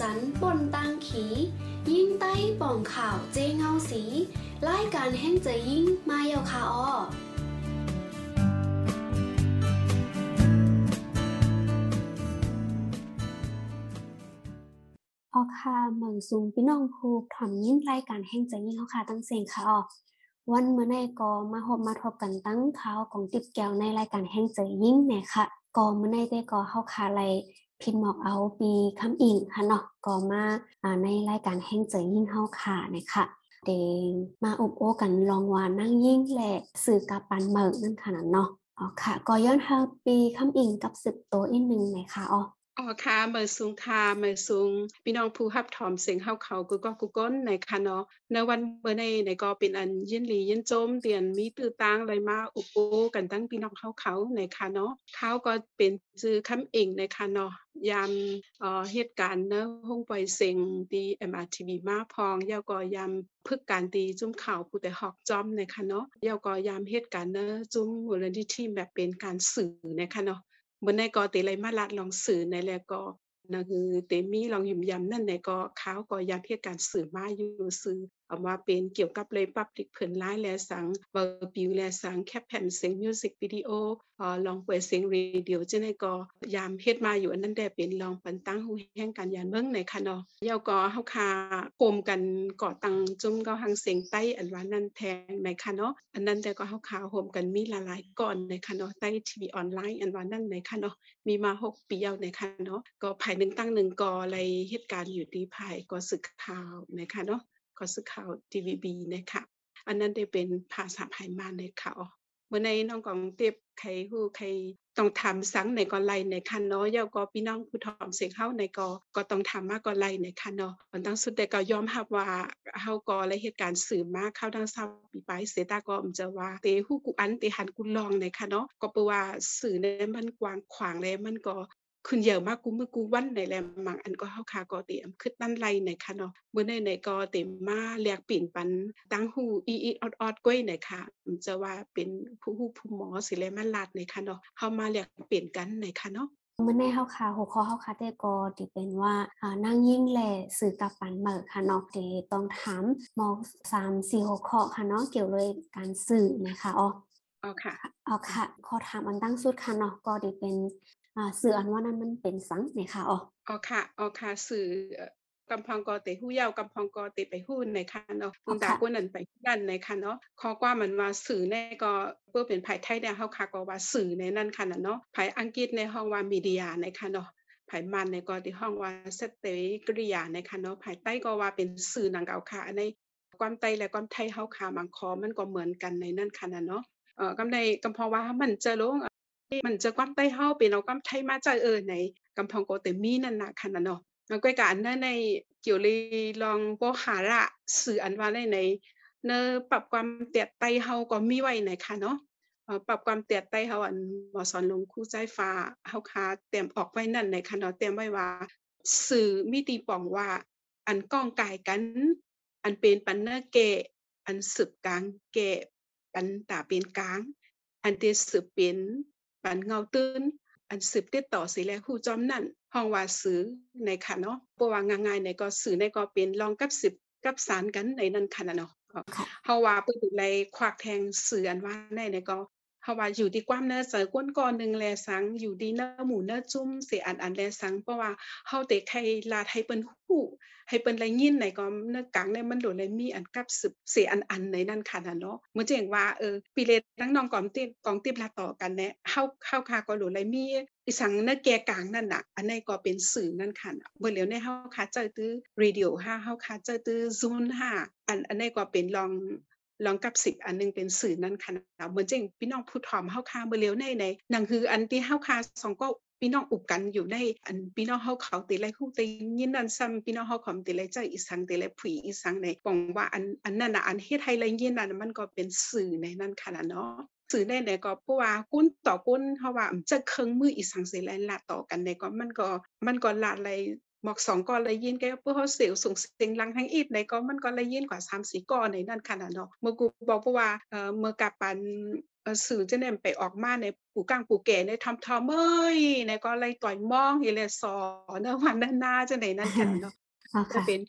จันปนตังขี ยิ่งใต้ป่องข่าวเจเงาสีรายการแห่งใจยิ่งมาเยาคาออออค่ะเมืองสูงพี่น้องผู้ถอมยินรายการแห่งใจยิ่งเขาค่ะตั้งเสียงค่ะออวันเมื่อในก็มาพบมาทบกันตั้งข่าวของติบแก้วในรายการแห่งใจยิ่งเนี่ยค่ะก็เมื่อในได้ก็เข้าคาไร พินหมอกเอาปีคำอิงค่ะเนาะก็มาในรายการแห่งเจอยิ่งเข้าค่ะนะคะเดงมาอบโอ้กันลองวานั่งยิ่งแหละสื่อกาปันเมิกนั่นค่ะเนาะอ๋อค่ะก็ย้อนทาปีคำอิงกับสิบตัวอีกหนึ่งไหมคะอ๋อ อ๋อค่ะเมื่อสูงค่ะเมื่อสูงพี่น้องผู้รับถอมเสียงเฮาเขากูก็กูก้นในค่ะเนาะในวันเมื่อในในก็เป็นอันยินหลียินโจมเตียนมีตื้อตางอะไรมาอุปโอกันตั้งพี่น้องเฮาเขาในค่ะเนาะเขาก็เป็นชื่อคำเองในค่ะเนาะยามเอ่อเหตุการณ์เนาะห้องปล่อยเสียงดี MRTV มาพองยาวก็ยามพึกการตีจุ้มข่าวผู้แต่หอกจอมในค่ะเนาะยาวก็ยามเหตุการณ์เนาะจุ้มมูลนิธิแบบเป็นการสื่อในค่ะเนาะ บนในก็เตเลยมาลัดลองสื่อในแลก็นั่นคือเตมีลองยิมยำนั่นในก็ขาวก็ยามเพียการสื่อมาอยู่สื่อ เอามาเป็นเกี่ยวกับเลยปับลิกเพิ่นไลน์แลสังเบอร์ปิวแลสังแคปแผ่นเสียงมิวสิกวิดีโอลองเปิดเสียงเรดิโอจังได๋ก็ยามเฮ็ดมาอยู่อันนั้นได้เป็นลองปันตั้งฮู้แห่งการยานเบิ่งในค่ะเนาะเยาก็เฮาคาโคมกันก่อตังจุ่มก็หังเสียงใต้อันว่านั้นแทงในค่ะเนาะอันนั้นแต่ก็เฮาคาโฮมกันมีหลายๆก่อนในค่ะเนาะใต้ทีวีออนไลน์อันว่านั้นในค่ะเนาะมีมา6ปีแล้วในค่ะเนาะก็ภายหนึ่งตั้งหนึ่งก่ออะไรเหตุการณ์อยู่ที่ภายก็สึกข่าวในค่ะเนาะ ก็สึกข่าว TVB นะคะอันนั้นได้เป็นภาษาไทยมาในข่าวเมื่อในน้องกองเตียบใครฮู้ใครต้องทำสังในกอไลในคันเนาะยาก็พี่น้องผู้ถอมเสียงเฮาในก็ก็ต้องทำมากกอไลในคันเนาะมันตั้งสุดแต่ก็ยอมรับว่าเฮาก็และเหตุการณ์สื่อมากเข้าทางเศร้าปีไปเสตาก็มจะว่าเตฮู้กูอันเตหันกูลองในคันเนาะก็เปว่าสื่อในมันกว้างขวางแล้วมันก็ ขึ้นเยอะมากกูมือกูวันในแลมังอันก็เฮาคาก็เตรียมขึ้นตั้นไลในค่ะเนาะมื้อในในก็เต็มมาแลกปิ่นปันตั้งหูอีอีออดๆก้อยในค่ะจะว่าเป็นผู้ฮู้ผู้หมอสิแลมันลาดในค่ะเนาะเฮามาแลกเปลี่ยนกันในค่ะเนาะมื่อในเฮาคาหัวข้อเฮาคาแต่ก็ที่เป็นว่าอ่านั่งยิ่งแลสื่อกับปันเมิกค่ะเนาะที่ต้องถามมอ3 4หัวข้อค่ะเนาะเกี่ยวเลยการสื่อนะคะอ๋ออ๋อค่ะอ๋อค่ะ ขอถามอันตั้งสุดค่ะเนาะก็ที่เป็นอ่า สื่ออันว่านั้นมันเป็นสังไหนคะอ๋ออ๋อค่ะอ๋อค่ะสื่อกำพังกอเตหู้ยาวกำพังกอเตไปหู้ในค่ะเนาะคุณตาคนนั้นไปนั่นในค่ะเนาะข้อกว่ามันว่าสื่อในก็เพื่อเป็นภายไทยเนี่ยเฮาค่ะก็ว่าสื่อในนั้นค่ะเนาะภายอังกฤษในห้องว่ามีเดียในค่ะเนาะภายมันในก็ที่ห้องว่าสเตกริยาในค่ะเนาะภายใต้ก็ว่าเป็นสื่อนังเก่าค่ะในความไต้และความไทยเฮาค่ะมังคอมันก็เหมือนกันในนั้นค่ะเนาะเอ่อกำในกำพอว่ามันจะลง มันจะความใต้เฮาเป็นเอาความไทมาใจเออในกำพองโกเตมีนั่นนะค่ะนะเนาะมันก็การนั้นในเกี่ยวเลยลองบ่หาระสื่ออันว่าในในเนอปรับความเตียดไตเฮาก็มีไว้ในค่ะเนาะปรับความเตียดไตเฮาอันหมอสอนลงคู่ใจฟ้าเฮาคาเตรียมออกไว้นั่นในค่ะเนาะเตรียมไว้ว่า สื่อมีตีป่องว่า อันก้องกายกัน อันเป็นปันเนเกอันสืบกลางเกปันตาเป็นกลาง อันเตสืบเป็น ปันเงาตื้น อันสืบติดต่อสิแลคู่จอมนั่นห้องว่าซื้อในค่ะเนาะบ่ว่าง่ายๆในก็สื่อในก็เป็นรองกับสืบกับสารกันในนั้นค่ะเนาะเฮาว่าเปิ้นเลยควักแทงสื่ออันว่าในในก็ เฮาว่าอยู่ที่ความเนื้อเสือก้นก่อนหนึ่งแลสังอยู่ดีเนื้อหมูเนื้อจุ้มเสียอันอันแลสังเพราะว่าเฮาเตะใครลาให้เปิ้นฮู้ให้เปิ้นได้ยินในก็เนื้อกลางในมันโดนเลยมีอันกับสืบเสียอันอันในนั้นค่ะเนาะเมือนจังว่าเออปีเลทั้งน้องกอมติกองติบลาต่อกันแน่เฮาเฮาค่ะก็โดนเลยมีอีสังเนื้อแก่กลางนั่นน่ะ อันนี้ก็เป็นสื่อนั่นค่ะเมื่อแล้วในเฮาค่ะเจอตื้อเรดิโอ5เฮาค่ะเจอตื้อ Zoom 5อันอันนี้ก็เป็นลอง ลองกับสิบอันนึงเป็นสื่อนั้นค่ะเหมือนจริงพี่น้องผู้ถอมเฮาคาเมื่อเลียวในในนังคืออันที่เฮาคาสองก็พี่น้องอุกกันอยู่ในอันพี่น้องเฮาเขาติไรคู่ติยินนั่นซ้ำพี่น้องเฮาขอมติไรใจอีสังติไรผุยอีสังในปองว่าอันอันนั้นน่ะอันเฮ็ดให้ไรยินนั่นมันก็เป็นสื่อในนั้นค่ะเนาะสื่อในไหนก็เพราะว่ากุ้นต่อกุ้นเพราะว่าจะเครื่องมืออีสังเสแลนละต่อกันในก็มันก็มันก็ละอะไร หมอกสองก้อนเลยยินแกเพื่อเขาเสียวส่งเสียงลังทั้งอีดในก็มันก็เลยยินกว่าสามสี่ก้อนในนั่นขนาดเนาะเมื่อกูบอกว่าเอ่อเมื่อกับปันเอ่อสื่อจะเนี่ยไปออกมาในปู่กลางปู่แก่ในทำทอมเอ้ยในก็เลยต่อยมองอีเลยสอนเนาะวันนั้นนาจังได๋นั่นค่ะเนาะอ๋อจะค่ะเป็น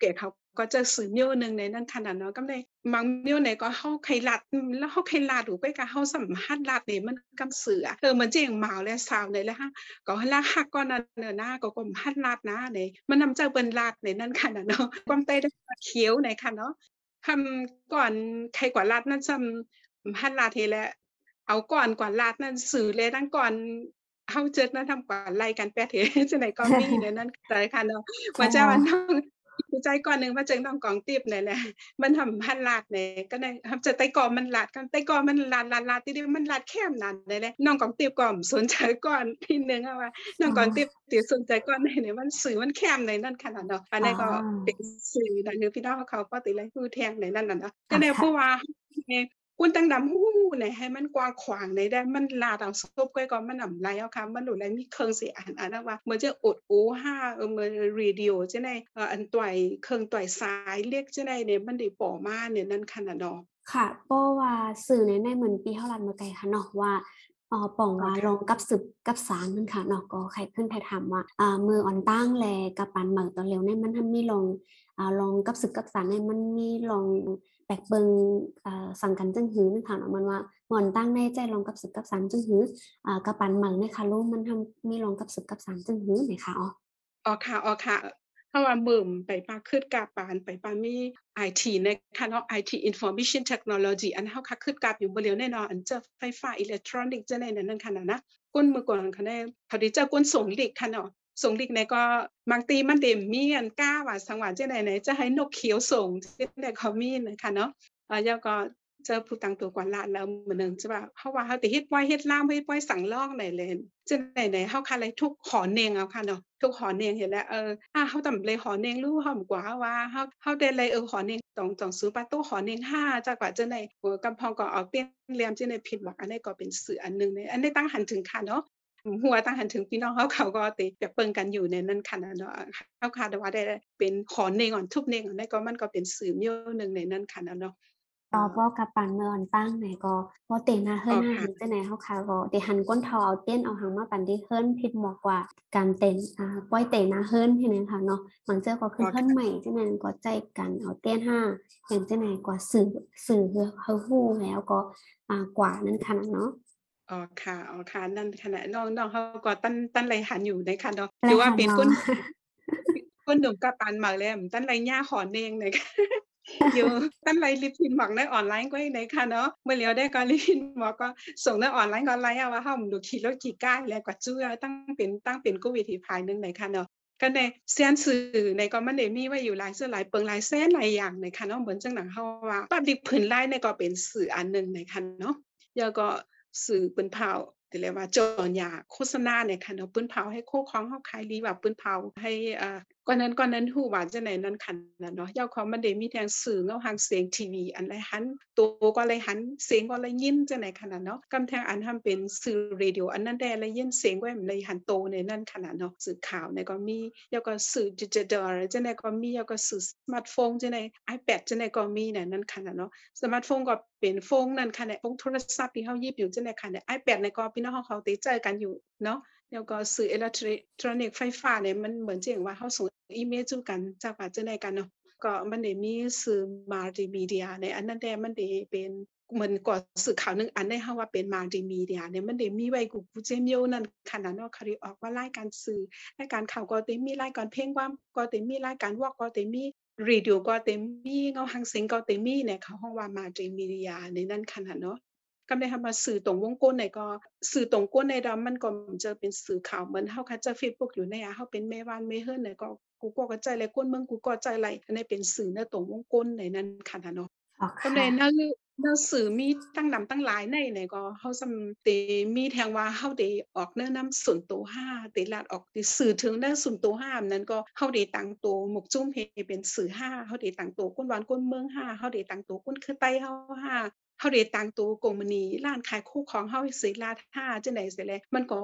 ปู่กลางปู่แก่เขาก็จะสื่อมิ้วหนึงในนั้นขนาดเนาะก็เลยบางมิ้วในก็เฮาใครลัดแล้วเฮาใครลัดหูไปก็เฮาสัมภาษณ์ลัดเนี่ยมันกำเสือเออมันเจียงหมาวและสาวในแล้วฮะก็ลาฮักก็นั่นเนอะนะก็กมฮัดลัดนะในมันนำเจ้าเปิ้นลัดในนั้นค่ะเนาะความใต้ได้เขียวในค่ะเนาะทำก่อนใครกว่ารัฐนั่นซ้ำฮัดลาดเฮแหละเอาก่อนกว่ารัฐนั่นสื่อเลยตั้งก่อนเฮาเจิดนั่นทำกว่าไล่กันแปดเฮจังไดก็มีในนั้นแต่ค่ะเนาะค่ว่าจะมันต้อง ใจก่อนหนึ่งว่าจึงต้องกองติบนั่นแหละมันทำฮัดลาดแหน่ก็ได้ทำจะไต้กอมันลาดกันไต้กอมันลาดลาดลาดติดมันลาดแคมนั่นได้แหละน้องกองติบก่อนสนใจก่อนทีหนึงอะว่าน้องกองติบตีสนใจก่อนในนี่มันสื่อมันแคมในนั่นขนาดเนาะอันนี้ก็เป็นสื่อนั่นคือพี่น้องเขาก็ติเลยผู้แทงในนั่นน่ะเนาะก็ได้ผู้ว่า ให้กุ้นตั้งดำฮู้ในให้มันกว้างขวางในได้มันลาดเอาซบก้อยก็มันอำไรเอาค่ะมันหลุดแล้วมีเครื่องสิอ่านอ่านว่าเหมือนจะอดอูห้าเออเหมือนเรดิโอจังได๋เอออันต่อยเครื่องต่อยสายเรียกจังได๋เนี่ยมันได้ป่อมาเนี่ยนั่นขนาดเนาะค่ะเพราะว่าสื่อในในเหมือนปีเฮารัดมาไกลค่ะเนาะว่าอ่อป่องว่าลงกับสืบกับสารนั่นค่ะเนาะก็ใครขึ้นไทยถามว่าอ่ามืออ่อนตั้งแลกับปันเหมือตอนเร็วเนี่ยมันทำมีลงอ่าลงกับสืบกับสารเนี่ยมันมีลง แบกเบิงอ่าสั่งกันจึงหือนั่นค่ะเนาะมันว่าหมอนตั้งในใจลงกับสืบกับสารจึงหืออ่ากับปันเหมืองเนี่ยค่ะรู้มันทำมีลงกับสืบกับสารจึงหือไหมคะอ๋ออ๋อค่ะอ๋อค่ะเพราว่าเบิ่มไปปาขึ้นกาปานไปปามี IT ในค่ะเนาะ IT Information Technology อันเฮาค่ะขึ้นกาบอยู่บ่เร็วแน่นอนอันเจอไฟฟ้าอิเล็กทรอนิกส์จังได๋นั่นค่ะน่ะนะก้นมือก่อนค่ะแน่เขาได้เจอก้นส่งลิกค่ะเนาะ ส่งลิกในก็บางทีมันได้มีอันก้าว่าสังว่าจังได๋ไหนจะให้นกเขียวส่งจังได๋เขามีนะคะเนาะอ่าแล้วก็เจอผู้ตังตัวกว่าลานแล้วเหมื้อหนึงใช่ป่ะเฮาว่าเฮาสิเฮ็ดไว้เฮ็ดลามเฮ็ดไว้สั่งลองได้เลยจังได๋ไหนเฮาค่ะเลยทุกหอเนงเอาค่ะเนาะทุกหอเนงเห็นแล้วเอออาเฮาตำเลยหอเนงรู้หอมกว่าว่าเฮาเฮาได้เลยเออหอเนงตองตองซื้อปาตู้หอเนงห้าจักว่าจังได๋โอ้กำพองก็เอาเตี้ยนแหลมจังได๋ผิดหวักอันนี้ก็เป็นสื่ออันหนึ่งในอันนี้ตั้งหันถึงค่ะเนาะ หัวตั้งหันถึงพี่น้องเขาเขาก็ติแบบเปิงกันอยู่ในนั้นค่ะน่ะเนาะเฮาค่ะแต่ว่าได้เป็นหอเนงอ่อนทุบเนงอันนี้ก็มันก็เป็นสื่อเมียวหนึ่งในนั้นค่ะน่ะเนาะต่ออ่าบ่กับปันเมืออนตั้งไหนก็บ่เตะหน้าเฮิอ๋รอนหน้าค่ะหินจังไหนเฮาค่ะก็เตะหันก้นเทาเอาเต้นเอาหางมาปันที่เฮิรนผิดหมวกกว่าการเต้นอ่าปล่อยเตะหน้าเฮิรนเฮ็ดนั้นค่ะเนาะบางเทื่อก็ขึ้อ๋นอเฮิรนค่ะใหม่จังนั้นก็ใจกันเอาเต้นห้าอย่างจังไหนกว่าสื่อสื่อเฮือเฮาฮู้แล้วก็อ่ากว่านั้นค่ะเนาะ อ๋อค่ะอ๋อค่ะนั่นขณะน้องน้องเขาก็ตั้นตั้นไรหันอยู่ในค่ะเนาะไรหรือว่าหันเป็นเนาะก้นก้นหนุ่มกับปานหมากเลยมตั้นไรย่าหอนเองในค่ะอยู่ตั้นไรลิปพิมพ์หมักในออนไลน์ก็ในค่ะเนาะเมื่อเลียวได้ก็ลิปพิมพ์หมักก็ส่งในออนไลน์ก็ไลน์อะว่าเฮาดูขี่รถขี่ก้ายแล้วก็จื้อตั้งเป็นตั้งเป็นโควิดที่ภายหนึงในค่ะเนาะก็ในเซียนสื่อในก็มันได้มีไว้อยู่หลายเสื้อหลายเปิงหลายแสนหลายอย่างในค่ะเนาะเหมือนจังหนังเฮาว่าปรับดิบผืนลายในก็เป็นสื่ออันหนึ่งในค่ะเนาะแล้วก็ สื่อปืนเผาแต่เรียกว่าจอนยาโฆษณาเนี่ยค่ะเนาะปืนเผาให้โคู่ครองเฮาขายดีว่าปืนเผาให้อ่า ก่อนนั้นก่อนนั้นฮู้ว่าจังได๋นั้นคันนะเนาะยาวของมันได้มีทั้งสื่อเงาหางเสียงทีวีอันไรหันตัวก็เลยหันเสียงก็เลยยินจังได๋ขนาดเนาะกำแทงอันทำเป็นสื่อเรดิโออันนั้นได้เลยยินเสียงไว้มันเลยหันโตในนั้นขนาดเนาะสื่อข่าวเนี่ยก็มีแล้วก็สื่อดิจิทัลจังได๋ก็มีแล้วก็สื่อสมาร์ทโฟนจังได๋ iPad จังได๋ก็มีเนี่ยนั่นขนาดเนาะสมาร์ทโฟนก็เป็นโฟนนั่นค่ะเนี่ยโฟนโทรศัพท์ที่เฮายิบอยู่จังได๋ค่ะเนี่ย iPad เนี่ยก็พี่น้องเขาติดใจกันอยู่เนาะ แล้วก็สื่ออิเล็กทรอนิกส์ไฟฟ้าเนี่ยมันเหมือนเจังว่าเฮาส่งอีเมลสู่กันจากว่าจังได๋กันเนาะก็มันได้มีสื่อ Multimedia ในอันนั้นแหละมันได้เป็นเหมือนก็สื่อข่าวหนึ่งอันได้เฮาว่าเป็น Multimedia เนี่ยมันได้มีไว้กูกูเจมิวนั่นขนาดเนาะเขาได้ออกว่ารายการสื่อรายการข่าวก็ได้มีรายการเพลงควาก็ได้มีรายการวอกก็ได้มีเรดิโอก็เต็มมีเงาหางเสียงก็เต็มมีเนี่ยเขาห้องว่า Multimedia ในนั้นขนาดเนาะ ก็ได้ทำมาสื่อตรงวงกลเนี่ยก็สื่อตรงกลในดำมันก็จะเป็นสื่อข่าวเหมือนเฮาค่ะจะ Facebook อยู่ในอะเฮาเป็นแม่บ้านแม่เฮือนเนี่ยก็กูก็กระจายหลายคนเมืองกูก็ใจหลายอันนี้เป็นสื่อในตรงวงกลในนั้นขนาดเนาะก็ค่ะในนั้นหนังสือมีตั้งนำตั้งหลายในเนี่ยก็เฮาซำเตมีแทงว่าเฮาได้ออกแนะนำส่วนตัวห้าเตลาดออกที่สื่อถึงแนวส่วนตัวห้านั้นก็เฮาได้ตั้งตัวหมกจุ้มให้เป็นสื่อห้าเฮาได้ตั้งตัวก้นหวานก้นเมืองห้าเฮาได้ตั้งตัวก้นคือไตเฮาห้า เฮาได้ตั้งตัวกงมณีร้านขายคู่ของเฮาสิลาท่าจังได๋สิแลมันก็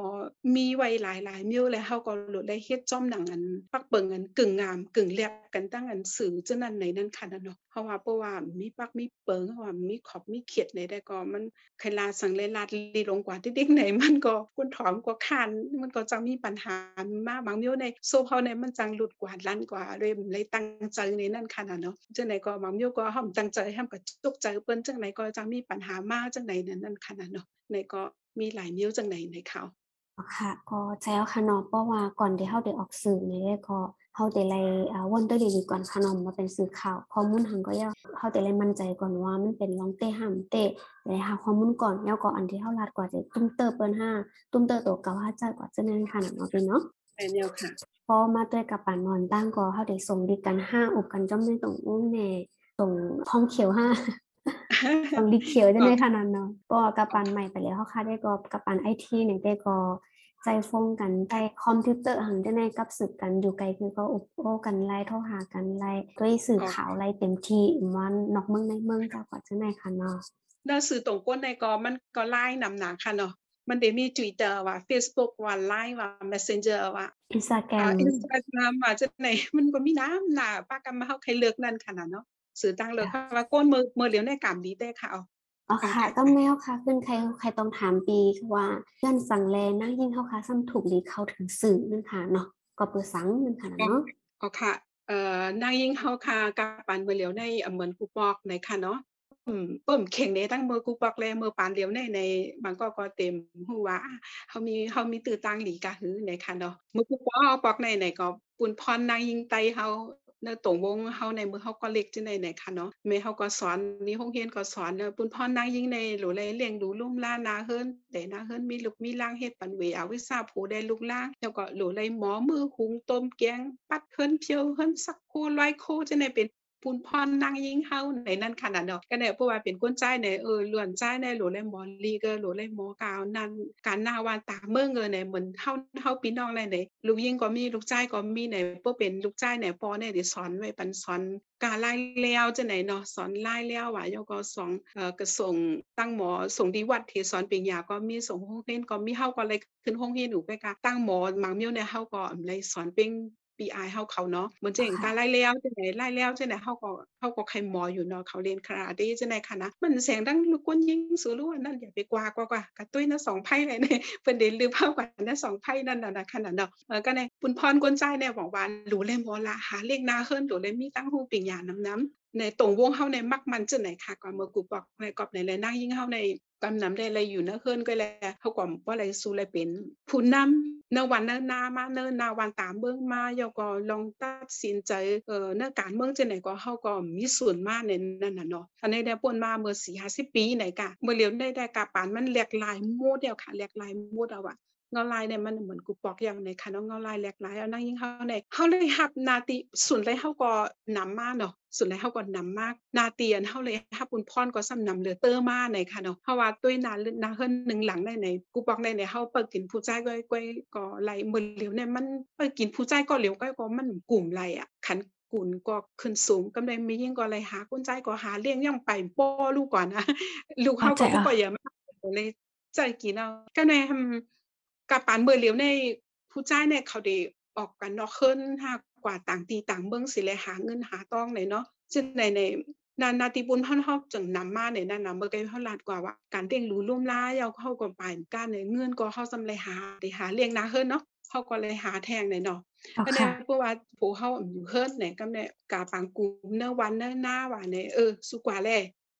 มีไว้หลายๆมิ้วแล้วเฮาก็โลดได้เฮ็ดจ้อมหนังอันปักเปิงอันกึ่งงามกึ่งแลบกันตั้งอันสื่อจังนั้นในนั้นค่ะเนาะเพราะว่าเพราะว่ามีปักมีเปิงเพราะว่ามีขอบมีเขียดในได้ก็มันใครลาสังเลยลาดลีลงกว่าที่เด็กไหนมันก็กุนถอมกว่าคานมันก็จังมีปัญหามากบางมิ้วในโซเฮาในมันจังหลุดกว่าลั่นกว่าเลยเลยตั้งใจในนั้นค่ะเนาะจังได๋ก็บางมิ้วก็เฮาตั้งใจเฮาก็จกใจเปิ้นจังได๋ก็จังมีปัญหามากจังได๋นั่นนั่นค่ะเนาะในก็มีหลายมิ้วจังได๋ในเขาค่ะ ก็ใช่แล้วค่ะเนาะเพราะว่าก่อนที่เฮาได้ออกสื่อนี่ก็เฮาได้ไล่อ่าวนเตอร์ดีก่อนค่ะเนาะมาเป็นสื่อข่าวข้อมูลหั้นก็ย่าเฮาได้ไล่มั่นใจก่อนว่ามันเป็นลองเต้ห้ามเต้ได้หาข้อมูลก่อนแล้วก็อันที่เฮาลาดกว่าจะตุ้มเตอร์เปิ้นห้าตุ้มเตอร์ตัวเก่าห้าจ่ากว่าจะนั่นค่ะเนาะพี่เนาะแม่นแล้วค่ะพอมาด้วยกับปานนอนตั้งก็เฮาได้ส่งดีกันห้าอบกันจ้อมในตรงอุ้งแน่ตรงห้องเขียวห้า ตรงดีเขียวจังได๋ค่ะนั่นเนาะก็กับปานใหม่ไปแล้วเฮาค่ะได้ก็กับปาน IT นี่ได้ก็ใจฟงกันใจคอมพิวเตอร์หังจังได๋กับสึกกันอยู่ไกลคือก็อุบโอ้กันไลน์โทรหากันไลน์ด้วยสื่อข่าวไลน์เต็มที่มันนอกเมืองในเมืองเจ้าก็จังได๋ค่ะเนาะแล้วสื่อตรงก้นในก็มันก็ไลน์นำหนาค่ะเนาะมันได้มี Twitter ว่า Facebook ว่า Line ว่า Messenger ว่า Instagram อ่า Instagram ว่าจังได๋มันก็มีน้ำหน้าปากกันมาเฮาใครเลือกนั่นค่ะเนาะสื่อต่างเลือกค่ะ ว่าก้นมือมือเหลียวในกามดีแต่ค่ะเอาอ๋อค่ะก็แมวค่ะขึ้นใครใครต้องถามปีว่าเพื่อนสั่งแลนั่งยิ่งเฮาค่ะซ้ำถูกหรือเข้าถึงสื่อนึงค่ะเนาะก็เปิดสังนึงค่ะเนาะอ๋อค่ะเอ่อนางยิ่งเฮาค่ะกับปานมือเหลียวในอำเหมือนกูปอกในค่ะเนาะอืมเปิ้มเข่งในตั้งมือกูปอกแลมือปานเหลียวในในบางก็ก็เต็มฮู้ว่าเฮามีเฮามีตื้อตังหลีกะหือในค่ะเนาะมือกูปอกปอกในในก็ปุนพรนางยิ่งไตเฮา ในตรงวงเฮาในมือเฮาก็เล็กจังได๋ในค่ะเนาะแม่เฮาก็สอนนี่โรงเรียนก็สอนเนาะปุนพ่อนางยิ่งในหลเลยเลี้ยงดูลุ่มล่านาเฮินแต่นาเฮินมีลูกมีล่างเฮ็ดปันเวอาวิชาผู้ได้ลูกล่างแล้วก็หลเลยหมอมือหุงต้มแกงปัดเฮินเพียวเฮินสักโคร้อยโคจังได๋เป็น ปุนพรนางยิงเฮาในนั้นค่ะน่ะเนาะก็ได้เพราะว่าเป็นคนใจในเออล้วนใจในหลวเลยหมอลีก็หลวเลยหมอกาวนั้นการนาวานตาเมื่อเงเออในเหมือนเฮาเฮาพี่น้องในในลูกยิ่งก็มีลูกใจก็มีในบ่เป็นลูกใจ่ายในปอในที่สอนไว้ปันสอนการไลายแล้วจังได๋เนาะสอนไลายแล้วว่าโยก็สองเอ่อกระส่งตั้งหมอส่งดีวัดที่สอนปริญญาก็มีส่งโรงเรียนก็มีเฮาก็เลยขึ้นโรงเรียนอยู่ไปกะตั้งหมอมังมิ้วเนี่ยเฮาก็เลยสอนเป็น PI เฮาเขาเนาะเหมือนจังกาลายแล้วจังได๋ลายแล้วจังได๋เฮาก็เฮาก็ใครหมออยู่เนาะเขาเรียนคาราเต้จังได๋ค่ะนะมันเสียงดังลูกกวนยิงสูรู้ว่านั่นอย่าไปกว่ากว่ากะตุ้ยนะ2ไพ่เลยเนี่ยเพิ่นได้ลืมเฮากันนะ2ไพ่นั่นน่ะนะค่ะน่ะเนาะเออก็ในปุนพรกวนใจเนี่ยบอกว่ารู้เลยบ่ล่ะหาเลขหน้าเฮิรนรู้เลยมีตั้งฮู้ปริญญานำนำในตรงวงเฮาในมักมันจังไหนค่ะก็เมื่อกูบอกในกอบในเลยนางยิ่งเฮาใน กำนำได้เลยอยู่เนื้อเฮือนก็แลเขาก็ว่าอะไรสู้เลยเป็นผู้นำเนวันเนิ่นนามาเนิ่นนาวันตามเบื้องมาแล้วก็ลองตัดสินใจเอ่อเนื้อการเมืองจะไหนก็เขาก็มีส่วนมากในนั้นน่ะเนาะอันนี้ได้ป่นมาเมื่อสี่ห้าสิบปีไหนกะเมื่อเหลียวได้ได้กาปานมันแหลกหลายโมดเดียวค่ะแหลกหลายโมดเอาอะ เงาลายเนี่ยมันเหมือนกูปอกอย่างในค่ะเนาะเงาลายแหลกหลายเอานางยิ่งเฮาในเฮาเลยรับนาที่ส่วนเลยเฮาก็นำมากเนาะส่วนเลยเฮาก็นำมาหน้าที่อันเฮาเลยรับบุญพรก็ซ้ำนำเหลือเตอร์มาในค่ะเนาะเพราะว่าด้วยนาหน้าเฮิรนหนึ่งหลังในในกูปอกในในเฮาเปิดกินผู้ใจก้อยก้อยก็ไหลเหมือนเหลียวเนี่ยมันเปิดกินผู้ใจก็เหลียวก้อยก็มันกลุ่มไหลอะคันกุนก็ขึ้นสูงกำไดมียิ่งก็ไหลหาคนใจก็หาเลี้ยงยังไปป้อลูกก่อนนะลูกเฮาก็บ่อย่ามาเลยใจกินเอาก็ในทำ กับปานเมื่อเลียวในผู้ใจเนี่ยเขาได้ออกกันนาะเฮิรนหากกว่าต่างตีต่างเบิ่งสิแลหาเงินหาทองได้เนาะจึงในในนานาติบุญเฮาเฮาจึงนำมาในนั้นนะเมื่อกี้เฮาลาดกว่าว่าการเลี้ยงดูร่วมลายเอาเฮาก็ปานการในเงินก็เฮาซำเลยหาได้หาเลี้ยงนาเฮิรนเนาะเฮาก็เลยหาแทงได้เนาะก็ในค่ะเพราะว่าผู้เฮาอยู่เฮิรนเนี่ยกำในกาปางกูเนอวันเนอหน้าว่าเนี่ยเออสุกว่าแล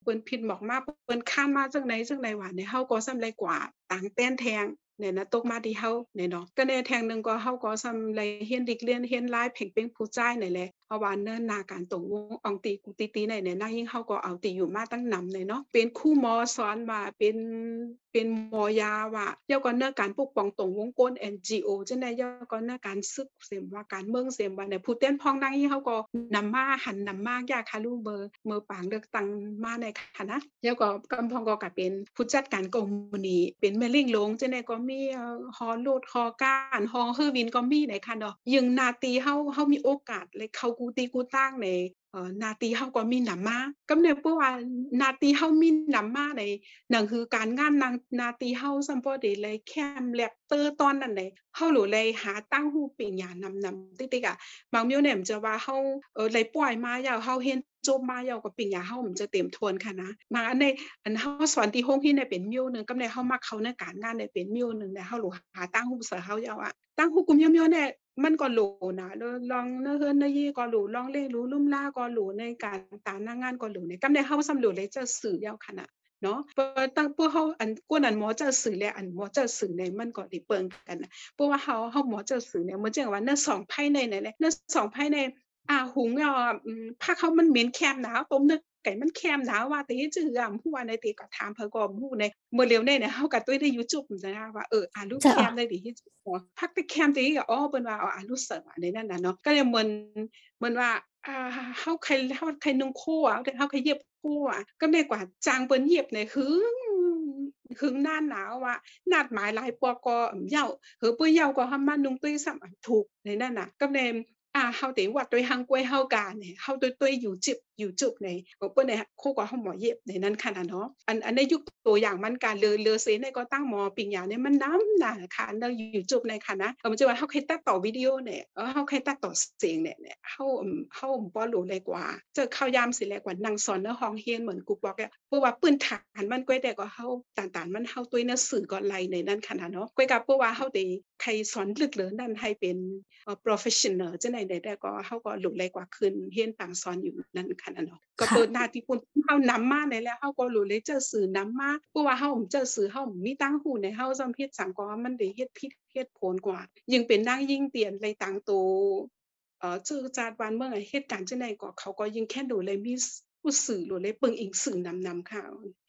เปิ้นผิดบอกมาเปิ้นข้ามมาจังไดจังไดว่าเนี่ยเฮาก็ซำไรกว่าต่างแต้นแทง เนี่ยนะตกมาที่เฮาเนี่ยเนาะก็ในแทงหนึงก็เฮาก็ซำไรเฮียนดิกเรียนเฮียนลายเพ่งเป็นผู้จ่ายนี่แหละ เพราะว่าเนิ่นนาการตรงวงอองตีกูตีตีในเนี่ยนางยิ่งเฮาก็เอาติอยู่มาตั้งนำเนี่ยเนาะเป็นครูหมอสอนว่าเป็นเป็นมอยาว่าเยวกับเนื้อการปกป้องตรงวงกล NGO จังได๋เยวกับเนื้อการศึกเสมว่าการเมืองเสมว่าเนี่ยผู้เต้นพองนางยิ่งเฮาก็นำมาหันนำมากยาค่ะลูเบอร์เมื่อปางเลือกตั้งมาในคณะแล้วก็กำพองก็ก็เป็นผู้จัดการกองมูนีเป็นแม่ลิงลงจังได๋ก็มีเอ่อฮอโลดฮอการฮอเฮอร์วินก็มีในค่ะเนาะยึงนาตีเฮาเฮามีโอกาสเลยเขากูตีกูตั้งในเอ่อนาตีเฮาก็มีนำมากำเนิดเปื้อว่านาตีเฮามีนำมาในนั่นคือการงานนางนาตีเฮาซัมบ่ได้ เลยแคมแลบเตอร์ตอนนั้นเลยาหลูเลยหาตั้งฮู้เป็นหยังนำนำติ๊กๆอะบางยาเฮาเอ่อเลยปล่อยมายาวเฮาเฮ็ดจบมายาวก็เป็นหยังเฮามันจะเต็มทวนค่ะนะมาอันในอันเฮาสอนที่โรงเรียนเนี่ยเป็นมิ้วนึงกำเนิดเฮามักเขาในการงานเนี่ยเป็นมิ้วนึงเนี่ยเฮาหลูหาตั้งฮู้เสือเฮายาวอะตั้งฮู้กลุ่มยาวๆเน่มันก็หลูนะลองเนเฮือนนยี่ก็หลูลองเล่รู้ลุ่มล่าก็หลูในการตามหน้างานก็หลูในกำเนิดเฮาสำรวจเลยจะสื่อยาวขนาดเนาะตั้งพวกเฮาอันกวนอันหมอจ้าสื่อและอันหมอจ้าสื่อในมันก็ได้เปิงกันนะเพราะว่าเฮาเฮาหมอจ้าสื่อเนี่ยมันจังว่าเนื้อสองไพ่ในไหนแหละเนื้อสองไพ่ใน อ่าหุงอะอืมผักเขามันเหม็นแคมหนาวต้มเนื้อไก่มันแคมหนาวว่าแต่จื้ออะผู้ว่าในตีก็ถามเพิ่นก็ฮู้ในเมื่อเร็วในเนี่ยเฮาก็ตุ้ยได้ YouTube นะว่าเอออ่าลูกแคมได้ดิที่พักไปแคมตีก็อ๋อเปิ้นว่าอ่าลูกเสิร์ฟในนั้นน่ะเนาะก็เลยเหมือนเหมือนว่าอ่าเฮาใครเฮาใครนุ่งคู่อะเฮาใครเย็บคู่อะก็ได้กว่าจางเปิ้นเย็บเนี่ยคือคือหน้าหนาวว่านัดหมายหลายปอก็เหย้าเฮอปุ้ยเหย้าก็หำมานุ่งตุ้ยซ้ํถูกในนั้นน่ะก็เลย อ่าเฮาติว่าตุ้ยหังกวยอยู่จุบในก็เปิ้นเนี่ยคู่ก็เฮาหมอเย็บในนั้นค่ะนะเนาะอันอันในยุคตัวอย่างมันการเลอเลอเซนในก็ตั้งหมอปิงยาเนี่ยมันน้ำหนาค่ะในอยู่จุบในค่ะนะก็มันจะว่าเฮาเคยตัดต่อวิดีโอเนี่ยเออเฮาเคยตัดต่อเสียงเนี่ยเนี่ยเฮาเฮาบ่รู้เลยกว่า เจอเข้ายามสิแลกว่านั่งสอนในห้องเรียนเหมือนกูบอกอะเพราะว่าปืนฐานมันก้อยแต่ก็เฮาต่างๆ มันเฮาตุ้ยในสื่อก็ไลในนั้นค่ะนะเนาะก้อยกับเพราะว่าเฮาได้ใครสอนลึกเลยนั่นให้เป็นอ่อ professional จังได๋ได้ก็เฮาก็รู้เลยกว่าขึ้นเรียนต่างสอนอยู่นั่นค่ะนะเนาะก็เปิดหน้าที่ปุ่นเฮานำมาในแล้วเฮาก็รู้เลยเจอสื่อนำมาเพราะว่าเฮาเจอสื่อเฮามีตั้งหูในเฮาซ้ํเฮ็ดสังก็มันได้เฮ็ดผิดเฮ็ดผลกว่า ยิ่งเป็นนางยิ่งเตียนเลยต่างโตเอ่อจื้อจาดบ้านเมืองเหตุการณ์จังได๋ก็เขาก็ยิ่งแค่ดูเลยมีผู้สื่อรู้เลยเปิงอิงสื่อนำนำค่ะ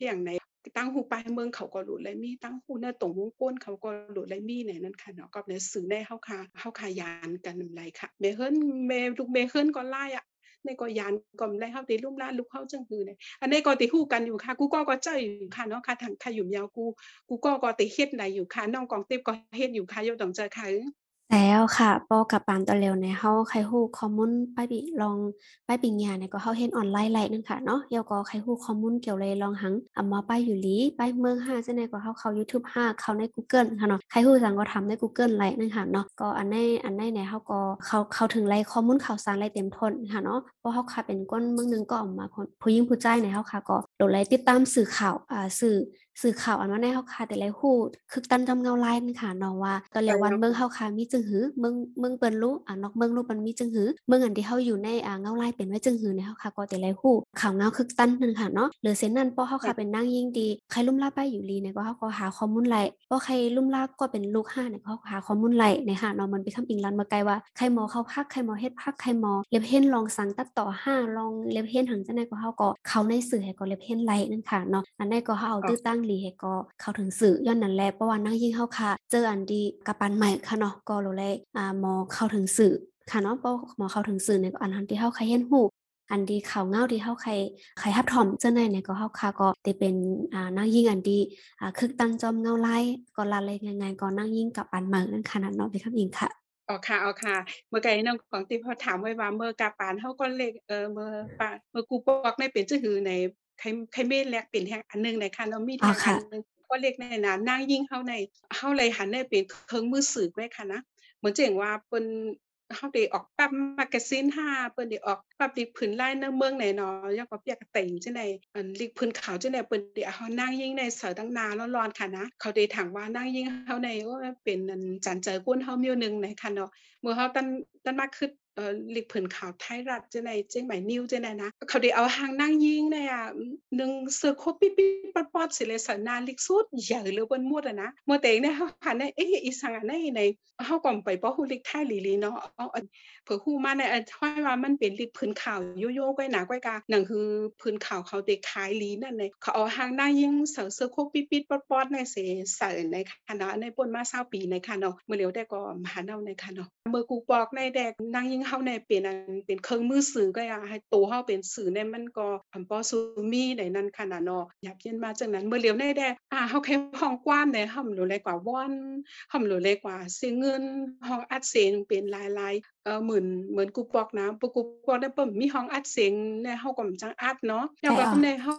อย่างในตั้งหูปลายเมืองเขาก็รู้เลยมีตั้งหูเนื้อตรงวงก้นเขาก็รู้เลยมีในนั้นค่ะเนาะก็ในสื่อในเฮาค่ะเฮาค่ะยานกันนำไรค่ะแม่เฮิรนแม่ลูกแม่เฮิรนก็ลายอะ ในก็ยานก็ไรเฮาตีลุ่มลาลุกเข้าจังหือเนี่ยอันนี้ก็ติฮู้กันอยู่ค่ะ กูก็ก็เจ้าอยู่ค่ะเนาะค่ะทางขยุ่มยาวกู กูก็ก็ติเฮ็ดไหนอยู่ค่ะน้องกองติบก็เฮ็ดอยู่ค่ะโย่ต้องเจอค่ะ แล้วค่ะ ปอกับปานตอนแล้วเนี่ยเฮาใครฮู้ข้อมูลไปบิลองไปปิงยาเนี่ยก็เฮาเฮ็ดออนไลน์ไลนึงค่ะเนาะแล้วก็ใครฮู้ข้อมูลเกี่ยวเลยลองหังอ่ามาไปอยู่หลีไปเมืองห้าจังได๋ก็เฮาเข้า YouTube ห้าเข้าใน Google ค่ะเนาะใครฮู้จังก็ทำใน Google ไลนึงค่ะเนาะก็อันในอันในเนี่ยเฮาก็เข้าเข้าถึงไลข้อมูลข่าวสารไลเต็มทนค่ะเนาะเพราะเฮาค่ะเป็นคนเมืองหนึงก็ออกมาผู้หญิงผู้ชายเนี่ยเฮาค่ะก็โดนไลติดตามสื่อข่าวอ่าสื่อ สื่อข่าวอันว่าในเฮาค่ะแต่ละฮู้คึกตันจำเงาลายนึงค่ะเนาะว่าตอนแล้ววันเมืองเฮาค่ะมีจึงหือเมืองเมืองเปิ้นรู้อ่านอกเมืองรู้มันมีจึงหือเมืองอันที่เฮาอยู่ในอ่าเงาลายเป็นไว้จึงหือเนี่ยเฮาค่ะก็แต่ละฮู้ข่าวเงาคึกตันนึงค่ะเนาะหรือเส้นนั้นปอเฮาค่ะเป็นนางยิ่งดีใครลุ่มลาไปอยู่ลีเนี่ยก็เฮาก็หาข้อมูลไลเพราะใครลุ่มลาก็เป็นลูกห้าเนี่ยเขาหาข้อมูลไลในค่ะเนาะมันไปคำอิงลันมาไกลว่าใครหมอเข้าพักใครหมอเฮ็ดพักใครหมอเล็บเฮ็นลองสั่งตัดต่อห้าลองเล็บเฮ็นหังจังได๋ก็เฮาก็เข้าในสื่อให้ก็เล็บเฮ็นไลนั่นค่ะเนาะอันใดก็เฮาเอาตื้อตั้งลีให้ก็เข้าถึงสื่อย้อนนั่นแหละเพราะว่านางยิ่งเฮาค่ะ เจออันดีกับปันใหม่ค่ะเนาะก็รู้เลยอ่าหมอเข้าถึงสื่อค่ะเนาะเพราะหมอเข้าถึงสื่อเนี่ยก็อันทันที่เฮาใครเห็นฮู้อันดีข่าวเงาที่เฮาใครใครฮับถอมเจ้าในเนี่ยก็เฮาค่ะก็ได้เป็นอ่านางยิ่งอันดีอ่าคึกตั้งจอมเงาไลายก็ละเลยง่ายๆก็นางยิ่งกับปันใหม่นั่นค่ะนั่นเนาะพี่คำอิงค่ะอ๋อค่ะอ๋อค่ะ เมื่อไกน้องของที่พอถามไว้ว่าเมื่อกาปานเฮาก็เลขเอ่อเมื่อปาเมื่อกูบอกในเป็นจื้อหือใน ใครใครเมแลกเป็นแห่งอันนึงในค่ะเนาะมีอ๋อทางอัค่ะนนึงก็เลขในนานางยิ่งเฮาในเฮาเลยหันได้เป็นเครื่องมือสืบไว้ค่ะนะเหมือนจังว่าเปิ้นเฮาได้ออกปั๊บแมกาซีน5เปิ้นได้ออกปั๊บลิกผืนลายในเมืองไหนเนาะยอกก็เปียกเต็งจังได๋อันลิกผืนขาวจังได๋เปิ้นได้เอาเฮานางยิ่งในเสอตั้งนานร้อนๆค่ะนะเขาได้ถามว่านางยิ่งเฮาในโอ้เป็นอันจันเจอกวนเฮามีอยู่หนึงในค่ะเนาะเมื่อเขาตันตันมาคือ เอ่อลิกผืนขาวไทยรัฐจังได๋เจียงใหม่นิวจังได๋นะเขาได้เอาหางนางยิงเนี่ยอะหนึ่งเสือโคปิปิปอดๆสิเลยสนาลิกสุดใหญ่เลยเปิ้นหมดอะนะเมื่อแต่งเนี่ยเฮาหันได้เอ๊ะอีสังอันไหนในเฮาก็ไปบ่ฮู้ลิกไทยอีลีเนาะเอาเผื่อฮู้มาในอันค่อยว่ามันเป็นหลิกผืนขาวโยโย่ก้อยหนาก้อยกาหนั่นคือผืนขาวเขาได้ขายลีนั่นเลยเขาเอาหางนางยิงเสือเสือโคปิๆปอดๆเนี่ยสิใส่ในค่ะเนาะอันนี้เปิ้าปีในค่ะเมื้อเหลียวแต่ก็มาหาเนาในค่ะเมื่อกูบอกในแดกนางยิงเฮาในเป็นอันเป็นเครื่องมือสื่อก็อยากให้โตเฮาเป็นสื่อในมันก็อำปอซูมีในนั้นขนาดเนาะอยากเย็นมาจังนั้นเมื่อเลียวในแดกอ่าเฮาแค่ห้องกว้างในห้องหลูเลยกว่าวอนห้องหลูเลยกว่าเสียเงินห้องอัดเสียงเป็นหลาย เอ่อเหมือนเหมือนกูปอกนะปกูปอกได้เปิ้นมีห้องอัดเสียงในเฮาก็จังอัดเนาะแล้วก็ในเฮา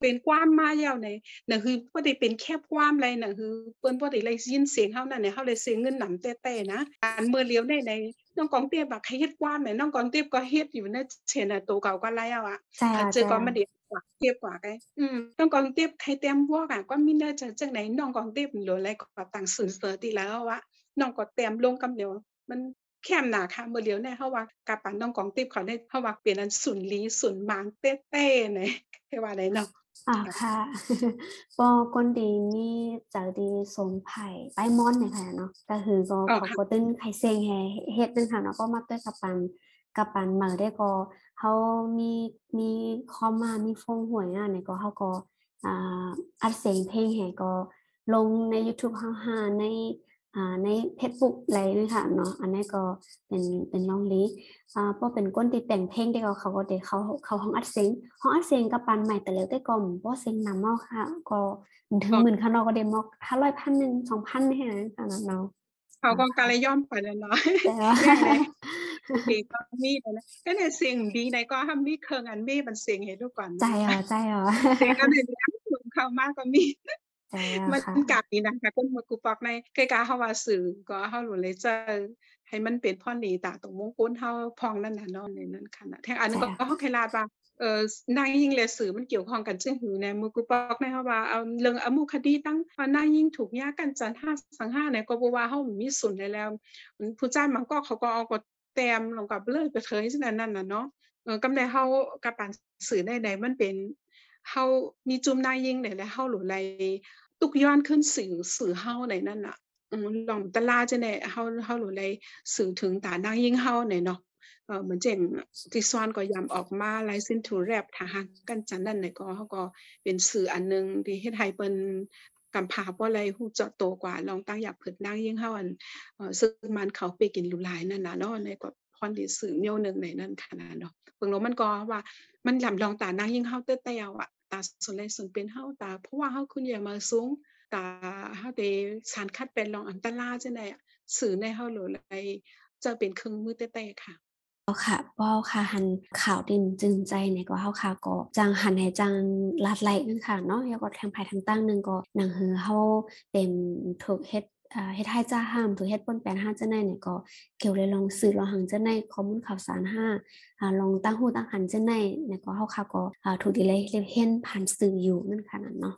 เป็นความมายาวในนั่นคือบ่ได้เป็นแค่ความไรนั่นคือเปิ้นบ่ได้เลยยินเสียงเฮานั่นเนี่ยเฮาเลยเสียเงินนํแต่ๆนะการเมื่อเลียวในในน้องกองเตียบบักให้เฮ็ดความแม่น้องกองเตียบก็เฮ็ดอยู่ในเช่นน่ะตัวเก่าก็ไล่เอาอะเจอก็มาเดีกว่าเทียบกว่าไกอืมน้องกองเตียบใครเต็มพวกอะก็มีได้จะจังไหนน้องกองเตียบหรืออะไรก็ตั้งสื่อเสือติแล้วว่าน้องก็เต็มลงกำเดียวมัน แคมหนาค่ะเมื่อเลียวเนี่ยเฮาว่ากะปันน้องกองติบเขาได้เฮาว่าเปลี่ยนอันสุนลีสุนมางเต้ๆไหนคือว่าได้เนาะอ่าค่ะปอคนดีนี่จะดีสมไผ่ไปมอนเนี่ยค่ะเนาะก็คือก็เขาก็ตึ้นไข่เซงแฮเฮ็ดนึงค่ะเนาะก็มาด้วยกับปันกับปันมาได้ก็เขามีมีคอมมามีฟงหวยอะเนี่ยก็เขาก็อ่าอัดเสียงเพลงแฮก็ลงใน YouTube เฮาหาใน ในเฟซบุ๊กอะไรนี่ค่ะเนาะอันนี้ก็เป็นเป็นน้องลีอ่าพอเป็นก้นติดแต่งเพลงที่เขาเขาก็เด็กเขาเขาห้องอัดเสียงห้องอัดเสียงกับปันใหม่แต่แล้วแต่ก็เพราะเสียงนำมากค่ะ ก็ถึงหมื่นข้างนอกก็เดมอกห้าร้อยพันหนึ่งสองพันนี่ค่ะขนาดเนาะเขาก็การย่อมไปแล้วเนาะดีก็มีนะก็เนี่ยเสียงดีในก็ทำมีเครื่องอันมีมันเสียงเห็นทุกก่อนใจอะใจอะเสียงอันนี้เข้ามากก็มี มันกาดีนะคะคนมากูปอกในใกล้ๆเฮาว่าสื่อก็เฮาหลุเลยจะให้มันเป็นพ่อดีตาตรงมงคลเฮาพองนั่นน่ะเนาะในนั้นค่ะแทงอันนั้นก็เฮาเคยลาดว่าเอ่อนายยิ่งและสื่อมันเกี่ยวข้องกันจึงหือในมือกูปอกในเฮาว่าเอาเรื่องอมุคดีตั้งว่านายยิ่งถูกยากันจัน5สัง5ในก็บ่ว่าเฮามีสุนได้แล้วผู้จ้ามันก็เขาก็เอาก็แต้มลงกับเลยไปเทยจังนั้นน่ะเนาะ เออกำไดเฮากับปานสื่อได้ใดมันเป็น เฮามีจุ่มนายยิงได้แล้วเฮาหลุไลตุกย้อนขึ้นสื่อสื่อเฮาในนั่นน่ะอืมลองตลาจะในเฮาเฮาหรือไรสื่อถึงตานางยิงเฮาในเนาะเออเหมือนเจงที่ซ้อนก็ยำออกมาไลซินทูแรปทหารกันจันนั่นในก็เขาก็เป็นสื่ออันนึงที่เฮ็ดให้เปิ้นกำพาบ่อะไรฮู้เจาะโตกว่าลองตั้งอยากเผิดนางยิ่งเฮาอันเออซึ่งมันเขาไปกินลุหลายนั่นน่ะเนาะในก็พรที่สื่อเมียวนึงในนั้นขนาดเนาะเบิ่งแล้วมันก็ว่ามันลำลองตานางยิ่งเฮาเต้ๆอะ ตาส่วนเลยสนเป็นเฮาตาเพราะว่าเฮาคุณอย่ามาสูงตาเฮาได้สารคัดเป็นรองอันตรายจังได๋สื่อในเฮาโลไลจะเป็นเครื่องมือแต้ๆค่ะเอ๋อค่ะบ่ค่ะหันข่าวดินจึงใจในก็เฮาค่ะก็จังหันให้จังลาดไหลนึงค่ะเนาะแล้วก็ทงภายทางตั้งนึงก็หนังหือเฮาเป็นถูกเฮ็ดอ่า เฮ็ดให้จ้าห้ามถูกเฮ็ดป้นแปลนห้าจังได๋เนี่ยก็เกี่ยวเลยลองสื่อลองหังจังได๋ข้อมูลข่าวสารห้าอ่าลองตั้งหูตั้งหันจังได๋เนี่ยก็เฮาค่ะก็อ่าถูกดีเลยเห็นผ่านสื่ออยู่นั่นค่ะนั่นเนาะ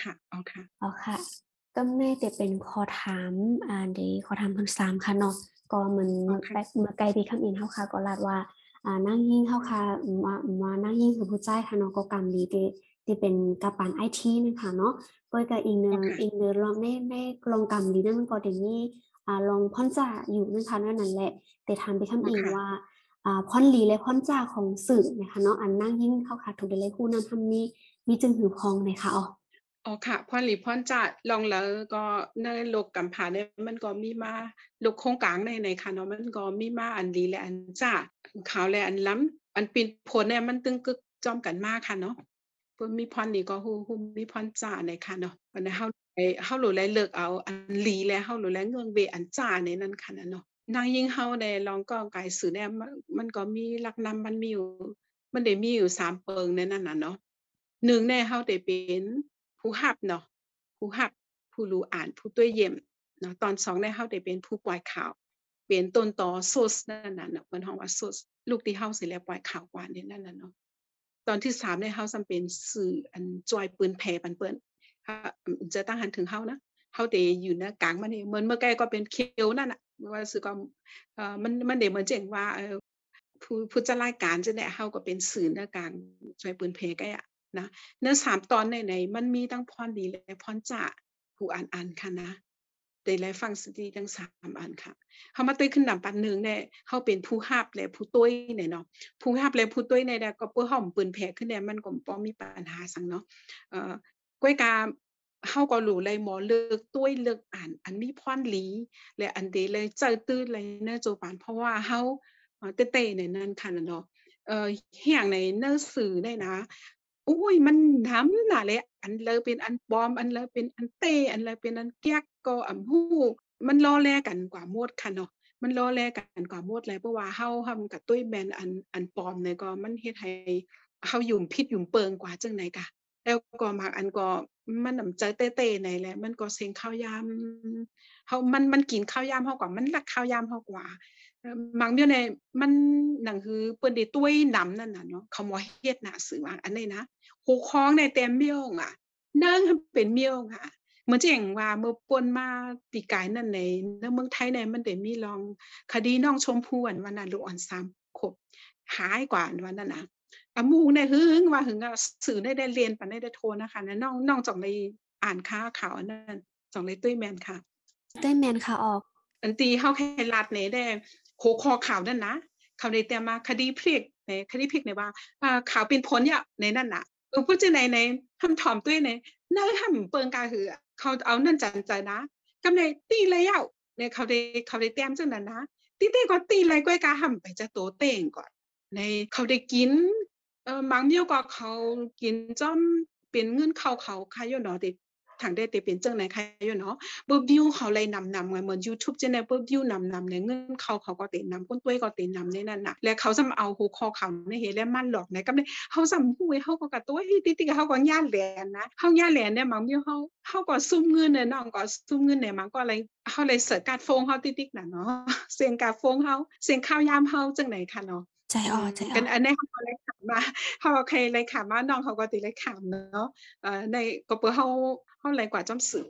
ค่ะอ๋อค่ะอ๋อค่ะก็ไม่แต่เป็นขอถามอ่าเดี๋ยวขอถามคนสามค่ะเนาะก็เหมือนเมื่อไกลปีคำอินเฮาค่ะ ก็ลาดว่าอ่านั่งยิ่งเฮาค่ะมามานั่งยิ่งคือผู้ใจค่ะเนาะก็กรรมดีที่ ที่เป็นกัปตันไอทีนึงค่ะเนาะก็ก็อีกนึงอีกนึงลองในในลองกรรมดีนั่นมันก็เดี๋ยวนี้อ่าลองพ่อนจ่าอยู่นั่นค่ะนั่นนั่นแหละ แต่ถามไปคำอินว่าอ่าพ่อนลีและพ่อนจ่าของสื่อนะคะเนาะอันนั่งยิ่งเข้าค่ะถูกได้คู่นั้นทำนี้มีจึงหือพองเลยค่ะอ๋ออ๋อค่ะพรหลีพรจะลองแล้วก็ในโลกกำผาเนี่ยมันก็มีมาโลกโครงกลางในในค่ะเนาะมันก็มีมาอันดีและอันจ้าขาวและอันล้ำอันปีนผลเนี่ยมันตึงกึกจอมกันมากค่ะเนาะ เพิ่นมีพรนี่ก็ฮู้ฮู้มีพรจ้าในค่ะเนาะอันนี้เฮาไปเฮาหลุไลเลิกเอาอันลีและเฮาหลุไลเงืองเวอันจ้าในนั้นค่ะเนาะนางยิ่งเฮาได้ลองก็กายสื่อเนี่ยมันก็มีหลักนำมันมีอยู่ มันได้มีอยู่3เปิงในนั้นน่ะเนาะหนึ่งในเฮาได้เป็นผู้หับเนาะผู้หับผู้รู้อ่านผู้ตัวเยี่ยมเนาะตอนสองในเฮาได้เป็นผู้ปล่อยข่าว เป็นต้นต่อโซสนั่นน่ะเนาะเพิ่นฮ้องว่าโซสลูกที่เฮาสิแล้วปล่อยข่าวกว่านี่นั่นน่ะเนาะ ตอนที่สามในเฮาจำเป็นสื่ออันจอยปืนแผ่ปันเปิ้นถ้าจะตั้งหันถึงเฮานะเฮาได้อยู่นะกลางมันนี่เหมือนเมื่อไกลก็เป็นเคียวนั่นน่ะว่าสื่อก็เอ่อมันมันได้เหมือนเจ๋งว่าเออผู้ผู้จัดรายการจังได๋เฮาก็เป็นสื่อนะกลางจอยปืนแผ่ไกอะนะเนื้อสามตอนไหนๆมันมีทั้งพรดีและพรจ่าผู้อ่านอ่านค่ะนะ ได้และฟังสติทั้งสามอันค่ะเขามาตุ้ยขึ้นนำปันหนึ่งเนี่ยเขาเป็นผู้ฮับและผู้ตุ้ยเนี่ยเนาะผู้ฮับและผู้ตุ้ยในแดก็เพื่อห่อมปืนแผลขึ้นเนี่ยมันก็ป้อมีปัญหาสังเนาะเอ่อก้อยกาเฮาก็รู้เลยหมอเลิกตุ้ยเลิกอ่าน อันมีพรหลี และอันเดเลยเจอตื้อเลยเนื้อโจปานเพราะว่าเฮาเต้ๆในนั้นค่ะเนาะเอ่อเฮียงในเนื้อสื่อได้นะ อุ้ยมันน้ำน่ะเลยอันเลยเป็นอันปลอม อันเลยเป็นอันเต้อันเลยเป็นอันแก๊กก็อำฮู้มันล้อแลกันกว่าหมดค่ะเนาะมันล้อแลกันก็หมดแล้วเพราะว่าเฮาทำกับตุ้ยแมนอันอันปลอมเนี่ยก็มันเฮ็ดให้เฮายุ่มพิษยุ่มเปิงกว่าจังไดกะแล้วก็บางอันก็มันน้ำใจเต้ๆในแหละมันก็เซ็งข้าวยามเฮามันมันกินข้าวยามเฮากว่ามันรักข้าวยามเฮากว่า บางเดี๋ยวนี้มันหนังฮือเปิ้นได้ตุ้ยนำนั่นน่ะเนาะเขาบ่เฮ็ดน่ะสื่อว่าอันนี้นะคูครองในแต่เมียวอะนางเป็นเมียวอะเหมือนจังว่าเมื่อป่นมาปีกายนั่นในในเมืองไทยเนี่ยมันได้มีลองคดีน้องชมพู่อันว่านั้นลูกอ่อน3ขวบหายกว่าอันว่านั้นน่ะอะหมู่เนี่ยหึงว่าหึงอะสื่อได้ได้เรียนปานได้ได้โทรนะคะนะน้องน้องจ่องได้อ่านข่าวข่าวอันนั้นจ่องได้ตุ้ยแม่นค่ะตุ้ยแม่นค่ะออกอันตีเฮาแค่รัดนี่ได้ หัวข้อข่าวนั่นนะเขาได้แต่มาคดีพลิกในคดีพลิกเนี่ยว่าข่าวเป็นผลเนี่ยในนั่นน่ะเออพูดจังไหนในทำถ่อมตุ้ยในน่าทำเปิงกาหือเขาเอานั่นจันใจนะกำในตีแล้วเนี่ยเขาได้เขาได้แต้มจังนั้นนะตีเต้ก็ตีเลยก้อยกาหำไปจะโตเต้งก่อน ในเขาได้กินเอ่อบางเมียวก็เขากินจอมเป็นเงินเขาเขาค่ะอยู่เนาะติทางได้ติเป็นจังไหนค่ะอยู่เนาะเบิ่วิวเขาเลยนำนำไงเหมือนยูทูบเจังได๋เบิ่วิวนำนำในเงินเขาเขาก็เตินำคนต้วยก็เตินำในนั้นน่ะและเขาจะมาเอาหัวข้อข่าในเฮแล้วมันหลอกในกำในเฮาซ้ำฮู้เฮาก็กะตัวเฮ้ยติๆเฮาก็ย่าแหลนนะเฮาย่าแหลนเนี่ยบางมียวเฮาเฮาก็ซุมเงินเนี่ยน้องก็ซุมเงินเนี่ยมันก็เลยเฮาเลยเสิร์ชการ์โฟงเฮาติ๊กๆน่ะเนาะเสียงการ์โฟงเฮาเสียงข่าวยามเฮาจังได๋ค่ะเนาะ ใจอ่อใจอ่กัอนอันนี้เขาก็เลยถามว่าเขาก็เคยเลยถามว่าน้องเขาก็ติเลยถามเนาะเอ่อในก็เปิ้นเฮาเฮาเลยกว่าจ้ำสื่อ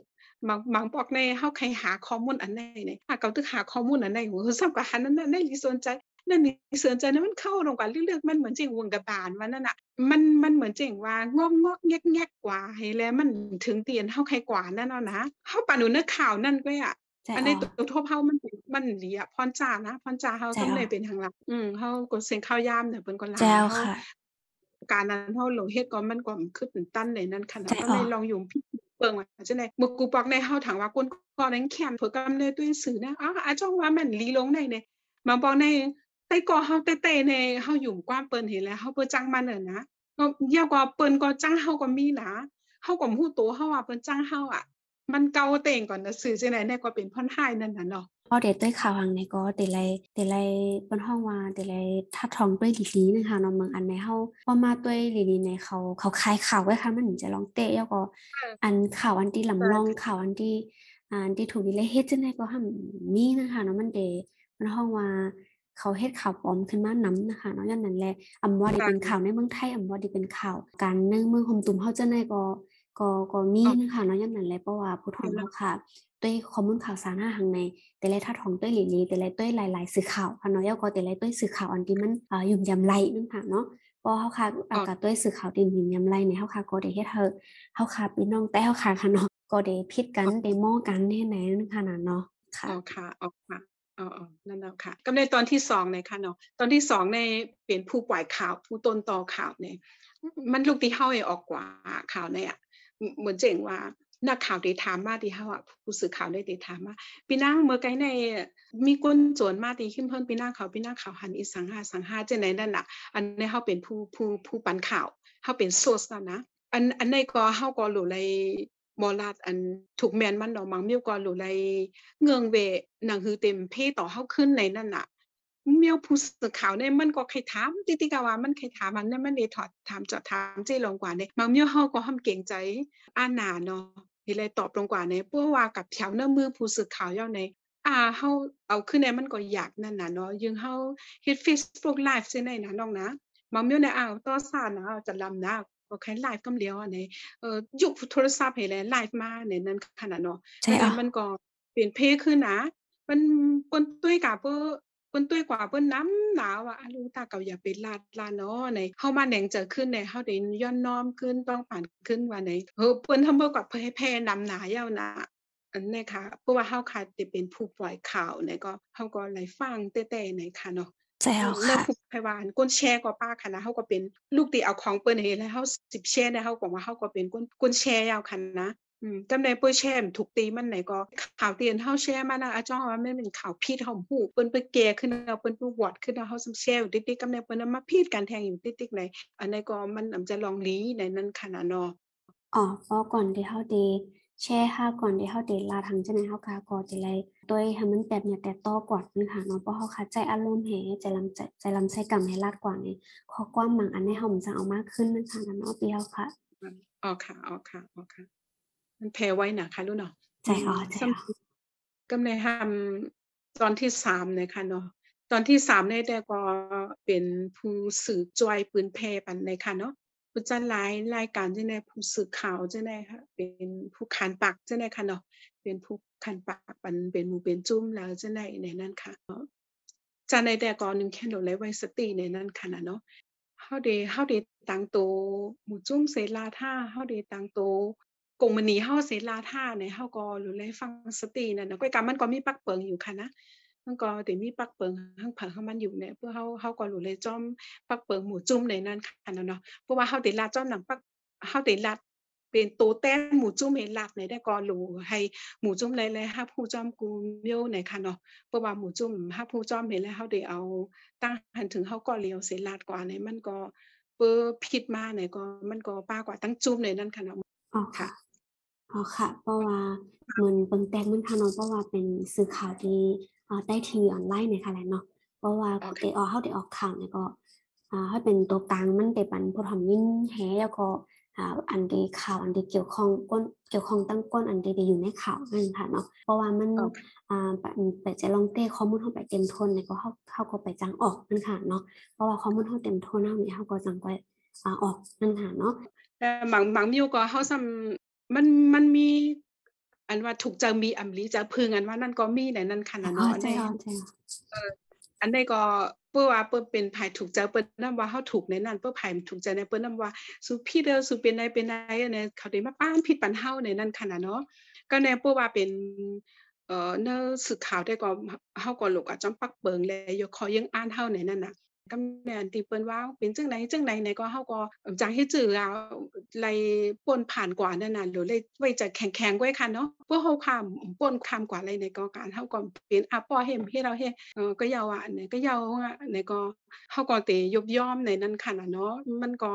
บางบางบอกในเฮาเคยหาข้อมูลอันใดนี่หากเขาตึกหาข้อมูลอันใดโอ้โฮซ้ำกับหันนั้นน่ะในลิสนใจนั่นนี่สนใจนั้นมันเข้าลงกว่าเรื่องๆมันเหมือนจังวงกะบาลว่านั่นน่ะมันมันเหมือนจังว่างอกๆแงกๆกว่าให้แล้วมันถึงเตียนเฮาใครกว่านั่นเนาะนะเฮาปานหนูนึกข่าวนั่นก็อะ ใจอันอ่นี้อตัวทบเฮามันเป็น มันอีหลีอะ พรจ้านะ พรจ้าเฮาใจก็อ่อเลยเป็นทางลัด อืมเฮาก็เสียงข่าวยามเนี่ยเพิ่นก็หลาแจ้ยวเฮา ค่ะ การนั้นเฮาลงเฮ็ดก็มันก็คือเป็นตันในนั้นค่ะใจก็อ่เลอยลองอยู่พิเบิ่งว่าจังได๋มื้อกูปอกในเฮาถามว่า ก้นก็แรงแค้นเพิ่นก็ในตุ้ยสื่อนะ อ้าว อาจ้องว่ามันลีลงในเนี่ย มาบอกในไต้ก็เฮาเต้ๆใน เฮาอยู่กว่าเปิ้นเห็นแล้วเฮาบ่จังมันน่ะนะ ก็ยาวกว่าเปิ้นก็จังเฮาก็มีนะ เฮาก็บ่ฮู้ตัวเฮาว่าเปิ้นจังเฮาอะ มันเก่าเต่งก่อนน่ะสื่อจังได๋เนี่ยก็เป็นพ่อนท้ายนั่นน่ะเนาะพอเดตุ้ยข่าวหังในก็ติไลติไลเปิ้นฮ้องว่าติไลทัดทองตุ้ยหลีๆนึงค่ะเนาะเมืองอันในเฮาพอมาตุ้ยหลีๆในเขาเขาคายข่าวไว้ค่ะมันถึงจะลองเตะแล้วก็เอออันข่าวอันที่ใช่ลำลองข่าวอันที่อ่าอันที่ถูกดิเลยเฮ็ดจังได๋ก็หั้นมีนะคะเนาะมันเดมันฮ้องว่าเขาเฮ็ดข่าวปลอมขึ้นมานำนะคะเนาะย้อนนั้นแหละอำว่าได้ค่ะเป็นข่าวในเมืองไทยอำว่าได้เป็นข่าวการเมืองเมืองห่มตุ่มเฮาจังได๋ก็ ก็ก็มีอ้อนะคะเนาะย้อนนั้นแหละเพราะว่าผู้ทนค่ะเฮาค่ะด้วยข้อมูลข่าวสารหาหังใน แต่ละทัดของตุ้ยหลีๆแต่ละตุ้ยหลาย ๆ สื่อข่าวค่ะเนาะแล้วก็แต่ละตุ้ยสื่อข่าวอันที่มันอ่ายุ่มยำไรนั่นค่ะเนาะเพราะเฮาค่ะอ้อ่าอกับตุ้ยสื่อข่าวที่ยุ่มยำไรเนี่ยเฮาค่ะก็ได้เฮ็ดให้เฮาค่ะพี่น้องแต่เฮาค่ะค่ะเนาะก็ได้ผิดกัอ้นอได้มอกันแน่ไหนนั่นค่ะน่ะเนาะอ๋ค่ะอค่ะอ๋อค่ะอ๋อๆนั่นแหละค่ะก็ในตอนที่2เนี่ยค่ะเนาะตอนที่2ในเป็นผู้ปล่อยข่าวผู้ต้นตอข่าวเนี่ยมันลูกที่เฮาให้ออกกว่าข่าวเนี่ยอะ เหมือนเจังว่านักข่าวได้ถามมาที่เฮาอะผู้สื่อข่าวได้ได้ถามมาพี่นางเมื่อไกในมีคนโจรมาที่ขึ้นเพิ่นพี่นางเขาพี่นางข่าวหันอีสังหาสังหาเจังได๋นั่นน่ะ อันนี้เฮาเป็นผู้ผู้ผู้ปันข่าวเฮาเป็น source นั่นะอันอันในก็เฮาก็รู้เลยบ่ลาดอันถูกแมนมันดอกบางมิวก็รู้เลยเงืองเวหนังหือเต็มเพต่อเฮาขึ้นในนั่นน่ะ เมียวผู้สื่อข่าวเนี่ยมันก็ใครถามติติกะว่ามันใครถามมันเนี่ยมันได้ถอดถามเจาะถามเจลงกว่าเนี่ยบางเมียวเฮาก็ห้ำเกรงใจอ่านหน้าเนาะเฮ็ดเลยตอบลงกว่าเนี่ยเพราะว่ากับแถวเนื้อมือผู้สื่อข่าวเย้าในอ่าเฮาเอาขึ้นเนี่ยมันก็ยากนั่นน่ะเนาะยึงเฮาเฮ็ด Facebook Live จังได๋นะน้องนะบางเมียวเนี่ยอ้าวต่อซ่านะจะลำนะก็แค่ไลฟ์กำเลียวอันนี้เอ่อยุคโทรศัพท์ให้แลไลฟ์มาเนี่ยนั่นขนาดเนาะใช่อันอ๋นี้อมันก็เปลี่ยนเพขึ้นนะมันเปิ้นตุ้ยกะเปิ้นเปิ้นตุ้ยกว่าเปิ้นนำหนาว่าอะลูกตาเก่าอย่าไปลาดลาเนาะในเฮามาแหน่งเจอขึ้นในเฮาได้ย่อนน้อมขึ้นต้องผ่านขึ้นว่าในเออเปิ้นทำบ่กับเผยแพร่นำหน้าเย้านะอันนี้ค่ะเพราะว่าเฮาค่ะได้เป็นผู้ปล่อยข่าวเนี่ยก็เฮาก็เลยฟังแต่ๆในค่ะเนาะใช่อือ๋อมแล้วค่ะผู้ไผว่าอั่นคนแชร์ก็ป้าค่ะนะเฮาก็เป็นลูกที่เอาของเปิ้นให้แล้วเฮาสิแชร์เนี่ยเฮาก็ว่าเฮาก็เป็นคนคนแชร์ยาวคันนะอืม จำได้เปิ้นแชร์ถูกตีมันไหนก็ข่าวที่อันเฮาแชร์มานะอาจ้อว่ามันเป็นข่าวผิดเฮาบ่ฮู้เปิ้นไปแก้ขึ้นแล้วเปิ้นไปวอร์ดขึ้นแล้วเฮาซัมแชร์อยู่ติ๊กๆกำาได้เปิ้นเอามาผิดกันแทงอยู่ติ๊กๆในอันนั้นก็มันอำจะลองหลีในนั้นค่ะนะเนาะอ๋อเพราะก่อนที่เฮาสิแช่ค่ะก่อนที่เฮาติลาทางจังได๋เฮาก็ก็จะไลต้วยให้มันแตบเนี่ยแตบต่อกว่านึงค่ะเนาะเพราะเฮาคัดใจอารมณ์แหใจลำใจใจลำไส้กำให้ลาดกว่านี่ข้อความบางอันให้เฮามันจะเอามากขึ้นนึงค่ะเนาะปีเฮาค่ะอ๋อค่ะอ๋อค่ะอ๋อค่ะ มันแพ้ไว้น่ะค่ะลูกเนาะใจอ๋อใจอ๋อกำในทำตอนที่3เนี่ยค่ะเนาะตอนที่3เนี่ยแต่ก็เป็นผู้สื่อจอยปืนแพปันในค่ะเนาะผู้จัดรายรายการจังได๋ผู้สื่อข่าวจังได๋ค่ะเป็นผู้ขานปากจังได๋ค่ะเนาะเป็นผู้ขานปากปันเป็นหมู่เป็นจุ้มแล้วจังได๋ในนั้นค่ะเนาะจังได๋แต่ก่อนนึงแค่โดไลไว้สติในนั้นค่ะน่ะเนาะเฮาได้เฮาได้ตั้งโตหมู่จุ้มเสลาท่าเฮาได้ตั้งโต กงมณีเฮาเสลาท่าเนี่ยเฮาก็รู้ไลฟังสตินั่นน่ะก้อยกรรมมันก็มีปักเปิงอยู่ค่ะนะมันก็ได้มีปักเปิงทั้งเผาของมันอยู่เนี่ยเพื่อเฮาเฮาก็รู้เลยจ้อมปักเปิงหมู่จุ้มในนั้นค่ะเนาะเนาะเพราะว่าเฮาได้ลาดจ้อมหนังปักเฮาได้ลาดเป็นโตแต้นหมู่จุ้มให้ลาดในได้ก็รู้ให้หมู่จุ้มหลายๆรับรู้จ้อมกูเมียวในค่ะเนาะเพราะว่าหมู่จุ้มรับรู้จ้อมเห็นแล้วเฮาได้เอาตั้งหันถึงเฮาก็เลียวเสลาดกว่าในมันก็เปิ้อผิดมาในก็มันก็ป้ากว่าตั้งจุ้มในนั้นค่ะเนาะอ๋อค่ะ อ๋อค่ะ เพราะว่าเหมือนเบิ่งแตกมันค่ะเนาะ เพราะว่าเป็นสื่อข่าวที่ อ่าได้ทีวีออนไลน์เนี่ยค่ะแหละเนาะ เพราะว่าโอเคได้ออกเฮาได้ออกข่าวเนี่ยก็ อ่าให้เป็นตัวกลาง มันได้ปันผู้ทำยินแฮแล้วก็ อ่า อันที่ข่าวอันที่เกี่ยวข้อง ก้น เกี่ยวข้องตั้งก้น อันที่ได้อยู่ในข่าวนั่นค่ะเนาะ เพราะว่ามันโอเคอ่า ปะไปจะลองเต้ข้อมูลเฮาไปเต็มทนเนี่ยก็เฮาเฮาก็ไปจังออกนั่นค่ะเนาะ เพราะว่าข้อมูลเฮาเต็มทนเฮานี่เฮาก็จังไป อ่า ออกนั่นค่ะเนาะ แต่บางบางมิ้วก็เฮาซ้ำ มัน มันมี อันว่าถูกข์ใจมีอำลีจะพึงอันว่านั่นก็มีในนั้นค่ะอ๋น่ะอเนาะอันใจใดอ๋อใจอ๋อเอออันใดก็เปิ้นว่าเปิ้นเป็นไผถูกใจเปิ้นนำว่าเฮาถูกในนั้นเปิ้นไผถูกใจในเปิ้นนำว่าสุพี่เด้อสุเป็นใดเป็นใดอันนี้เขาได้มาป้านผิดปันเฮาในนั้นค่ะน่ะเนาะก็แนวเปิ้นว่าเป็นเอ่อเนอสื่อข่าวได้ก็เฮาก็ลูกอะจำปักเปิงแลอยู่ขอยังอ่านเฮาในนั้นน่ะ ก็แม่นที่เปิ้นว่าเป็นจังไดจังไดในก็เฮาก็จังเฮ็ดจื้อเอาไลป่นผ่านกว่านั่นน่ะหรือเลยไว้จะแข็งๆไว้ค่ะเนาะเพื่อเฮาข้ามป่นข้ามกว่าไรในก็การเฮาก็เป็นอะปอเฮ็มเฮ็ดเราเฮ็ดเออก็ยาวอะเนี่ยก็ยาวอะในก็เฮาก็เตยบย่อมในนั้นค่ะน่ะเนาะมันก็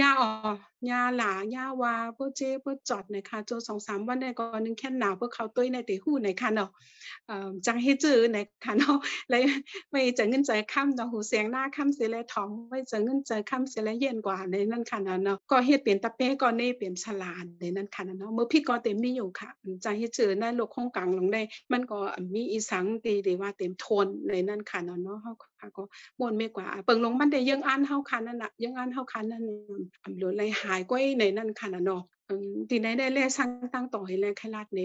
ยาออ ยาหลายาวาเพื่อเจเพื่อจอดในค่ะโจ2-3วันในก็นึงแค่หนาวเพื่อเขาตุ้ยในเตฮู้ในค่ะเนาะจังเฮจื้อในค่ะเนาะเลยไว้จะเงินใจค่ำเนาะหูเสียงหน้าค่ำเสียแลท้องไว้จะเงินใจค่ำเสียแลเย็นกว่าในนั้นค่ะน่ะเนาะก็เฮ็ดเป็นตะเป้ก็เน่เป็นฉลาดในนั้นค่ะน่ะเนาะเมื้อพี่ก็เต็มมีอยู่ค่ะจังเฮจื้อในโลกของกลางลงได้ มันก็มีอีสังที่ที่ว่าเต็มทนในนั้นค่ะเนาะเนาะเฮา ค่ะก็ม่วนเมกว่าเปิงลงมันได้ยังอ่านเฮาค่ะนั่นน่ะยังอ่านเฮาค่ะนั่นอำโลดไหลหายกว่าในนั้นค่ะน่ะเนาะทีไหนได้แลสั่งตั้งต่อให้แลไขลาดใน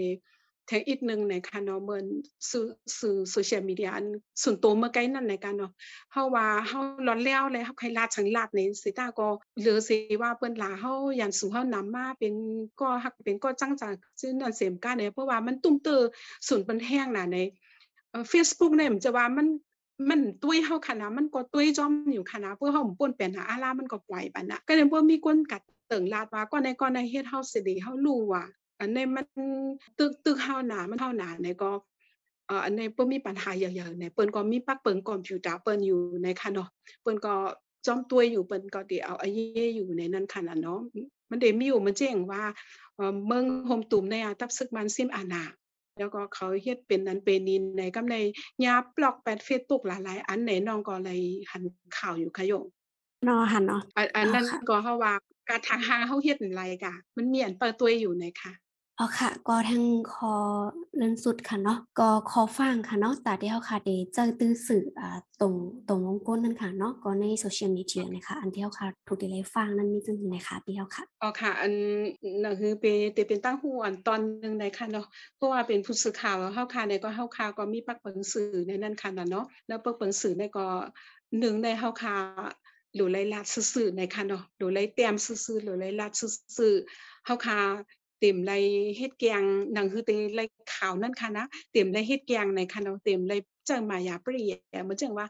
แทงอีกหนึ่งในค่ะเนาะเหมือนสื่อสื่อ social media อันส่วนตัวเมื่อไกลนั้นในกันเนาะเฮาว่าเฮาร้อนแล้วแล้วเฮาไขลาดสังลาดในสิตาก็เหลือสิว่าเปิ้นลาเฮาย้านสู่เฮานำมาเป็นก็ฮักเป็นก็จังจากซื่อนั่นเสมกาเนี่ยเพราะว่ามันตุ้มเตื้อศูนเปิ้นแห้งน่ะในเอ่อเฟซบุ๊กเนี่ยมันจะว่ามัน มันตุ้ยเฮาค่ะมันก็ตุ้ยจอมอยู่ค่ะเพื่อเฮาป่นแปลนหาอาลามันก็ปล่อยปานน่ะก็เลยบ่มีคนกัดเติ่งลาดว่าก่อนก่อนใดเฮ็ดเฮาสิด้เฮารู้ว่าอันใดมันตึกตึกเฮาหนามันเฮาหนาในก็เอ่ออันใดบ่มีปัญหาหยังๆในเปิ้นก็มีปักเปิงคอมพิวเตอร์เปิ้นอยู่ในค่ะเนาะเปิ้นก็จอมตุ้ยอยู่เปิ้นก็ได้เอาอะเยอยู่ในนั้นค่ะเนาะมันได้มีอยู่มันแจ้งว่าเอ่อเมืองโฮมตุ่มในอาตับซึกมันซิมอานา แล้วก็เขาเฮ็ดเป็นนั้นเป็นนี้ในกำในยาบล็อกแปดเฟซบุ๊กหลายๆ อันไหนน้องก็เลยหันข่าวอยู่ค่ะโยมเนาะค่ะเนาะอันอัอ๋นอนั้นค่ะก็เฮาว่าการทางหาเฮาเฮ็ดนั่นไรกะมันมีอันเปิดตุ้ยอยู่ในค่ะ อ๋อค่ะ ก็ทางขอเรื่องสุดค่ะเนาะก็ขอฟังค่ะเนาะตาที่เฮาค่ะได้เจอตื้อสื่ออ่าตรงตรงวงกลนั่นค่ะเนาะก็ใน social media เนี่ยค่ะอันที่เฮาค่ะถูกได้ฟังนั้นมีจั่งใดแหน่คะพี่เฮาค่ะอ๋อค่ะ อันนั่นคือเปเตเป็นตั้งฮู้อันตอนหนึ่งในค่ะเนาะเพราะว่าเป็นผู้สื่อข่าวเฮาค่ะในก็เฮาค่ะก็มีปักเปิงสื่อในนั้นค่ะนะเนาะแล้วปักเปิงสื่อในก็หนึ่งในเฮาค่ะโดไลลาดซื่อๆในค่ะเนาะโดไลแต้มซื่อๆโดไลลาดซื่อๆเฮาค่ะ เต็มไลเฮ็ดแกงนั่นคือเตไลข่าวนั่นค่ะนะเต็มไลเฮ็ดแกงในค่ะเนาะเต็มไล จังมายาปรีเหมือนจังว่า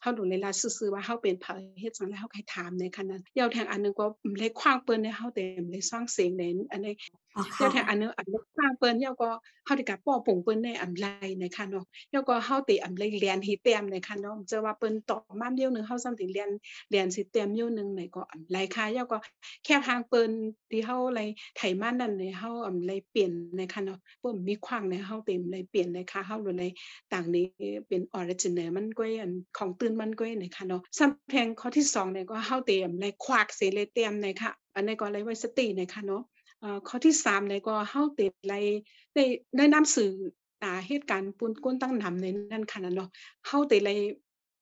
เฮาดูเลยลาซื่อๆว่าเฮาเป็นไผเฮ็ดจังได๋เฮาใครถามในคันนั้นยาวแทงอันนึงก็เลยควางเปิ้นในเฮาเต็มเลยสร้างเสียงในอันนี้อ๋อยาวแทงอันนึงอันควางเปิ้นยาวก็เฮาได้กับป้อปุ่งเปิ้นในอำไลในคันเนาะยาวก็เฮาติอำไลเรียนฮ็ดแต้มในคันเนาะจะว่าเปิ้นตอบมาเดียวนึงเฮาซ้ํติเรียนเรียนสิแต้มเดียวนึงในก็อำไลค่ะยาวก็แค่ทางเปิ้นที่เฮาไลไถมานั่นในเฮาอำไลเปลี่ยนในคันเนาะเปิ้นมีควางในเฮาเต็มเลยเปลี่ยนในค่ะเฮาเลยในต่างนี้เป็นออริจินัลมันก็อันของตื่นมันก็ในค่ะเนาะซ้ํแพงข้อที่2เนี่ยก็เฮาเต็มเลยควักเสเลยเต็มในค่ะ อันนี้ก็เลยไว้สติในค่ะเนาะข้อที่3เนี่ยก็เฮาเติดในในในนำสื่ออ่าเหตุการณ์ปุนก้นตั้งนำในนั้นค่ะนะเนาะเฮาเติเลย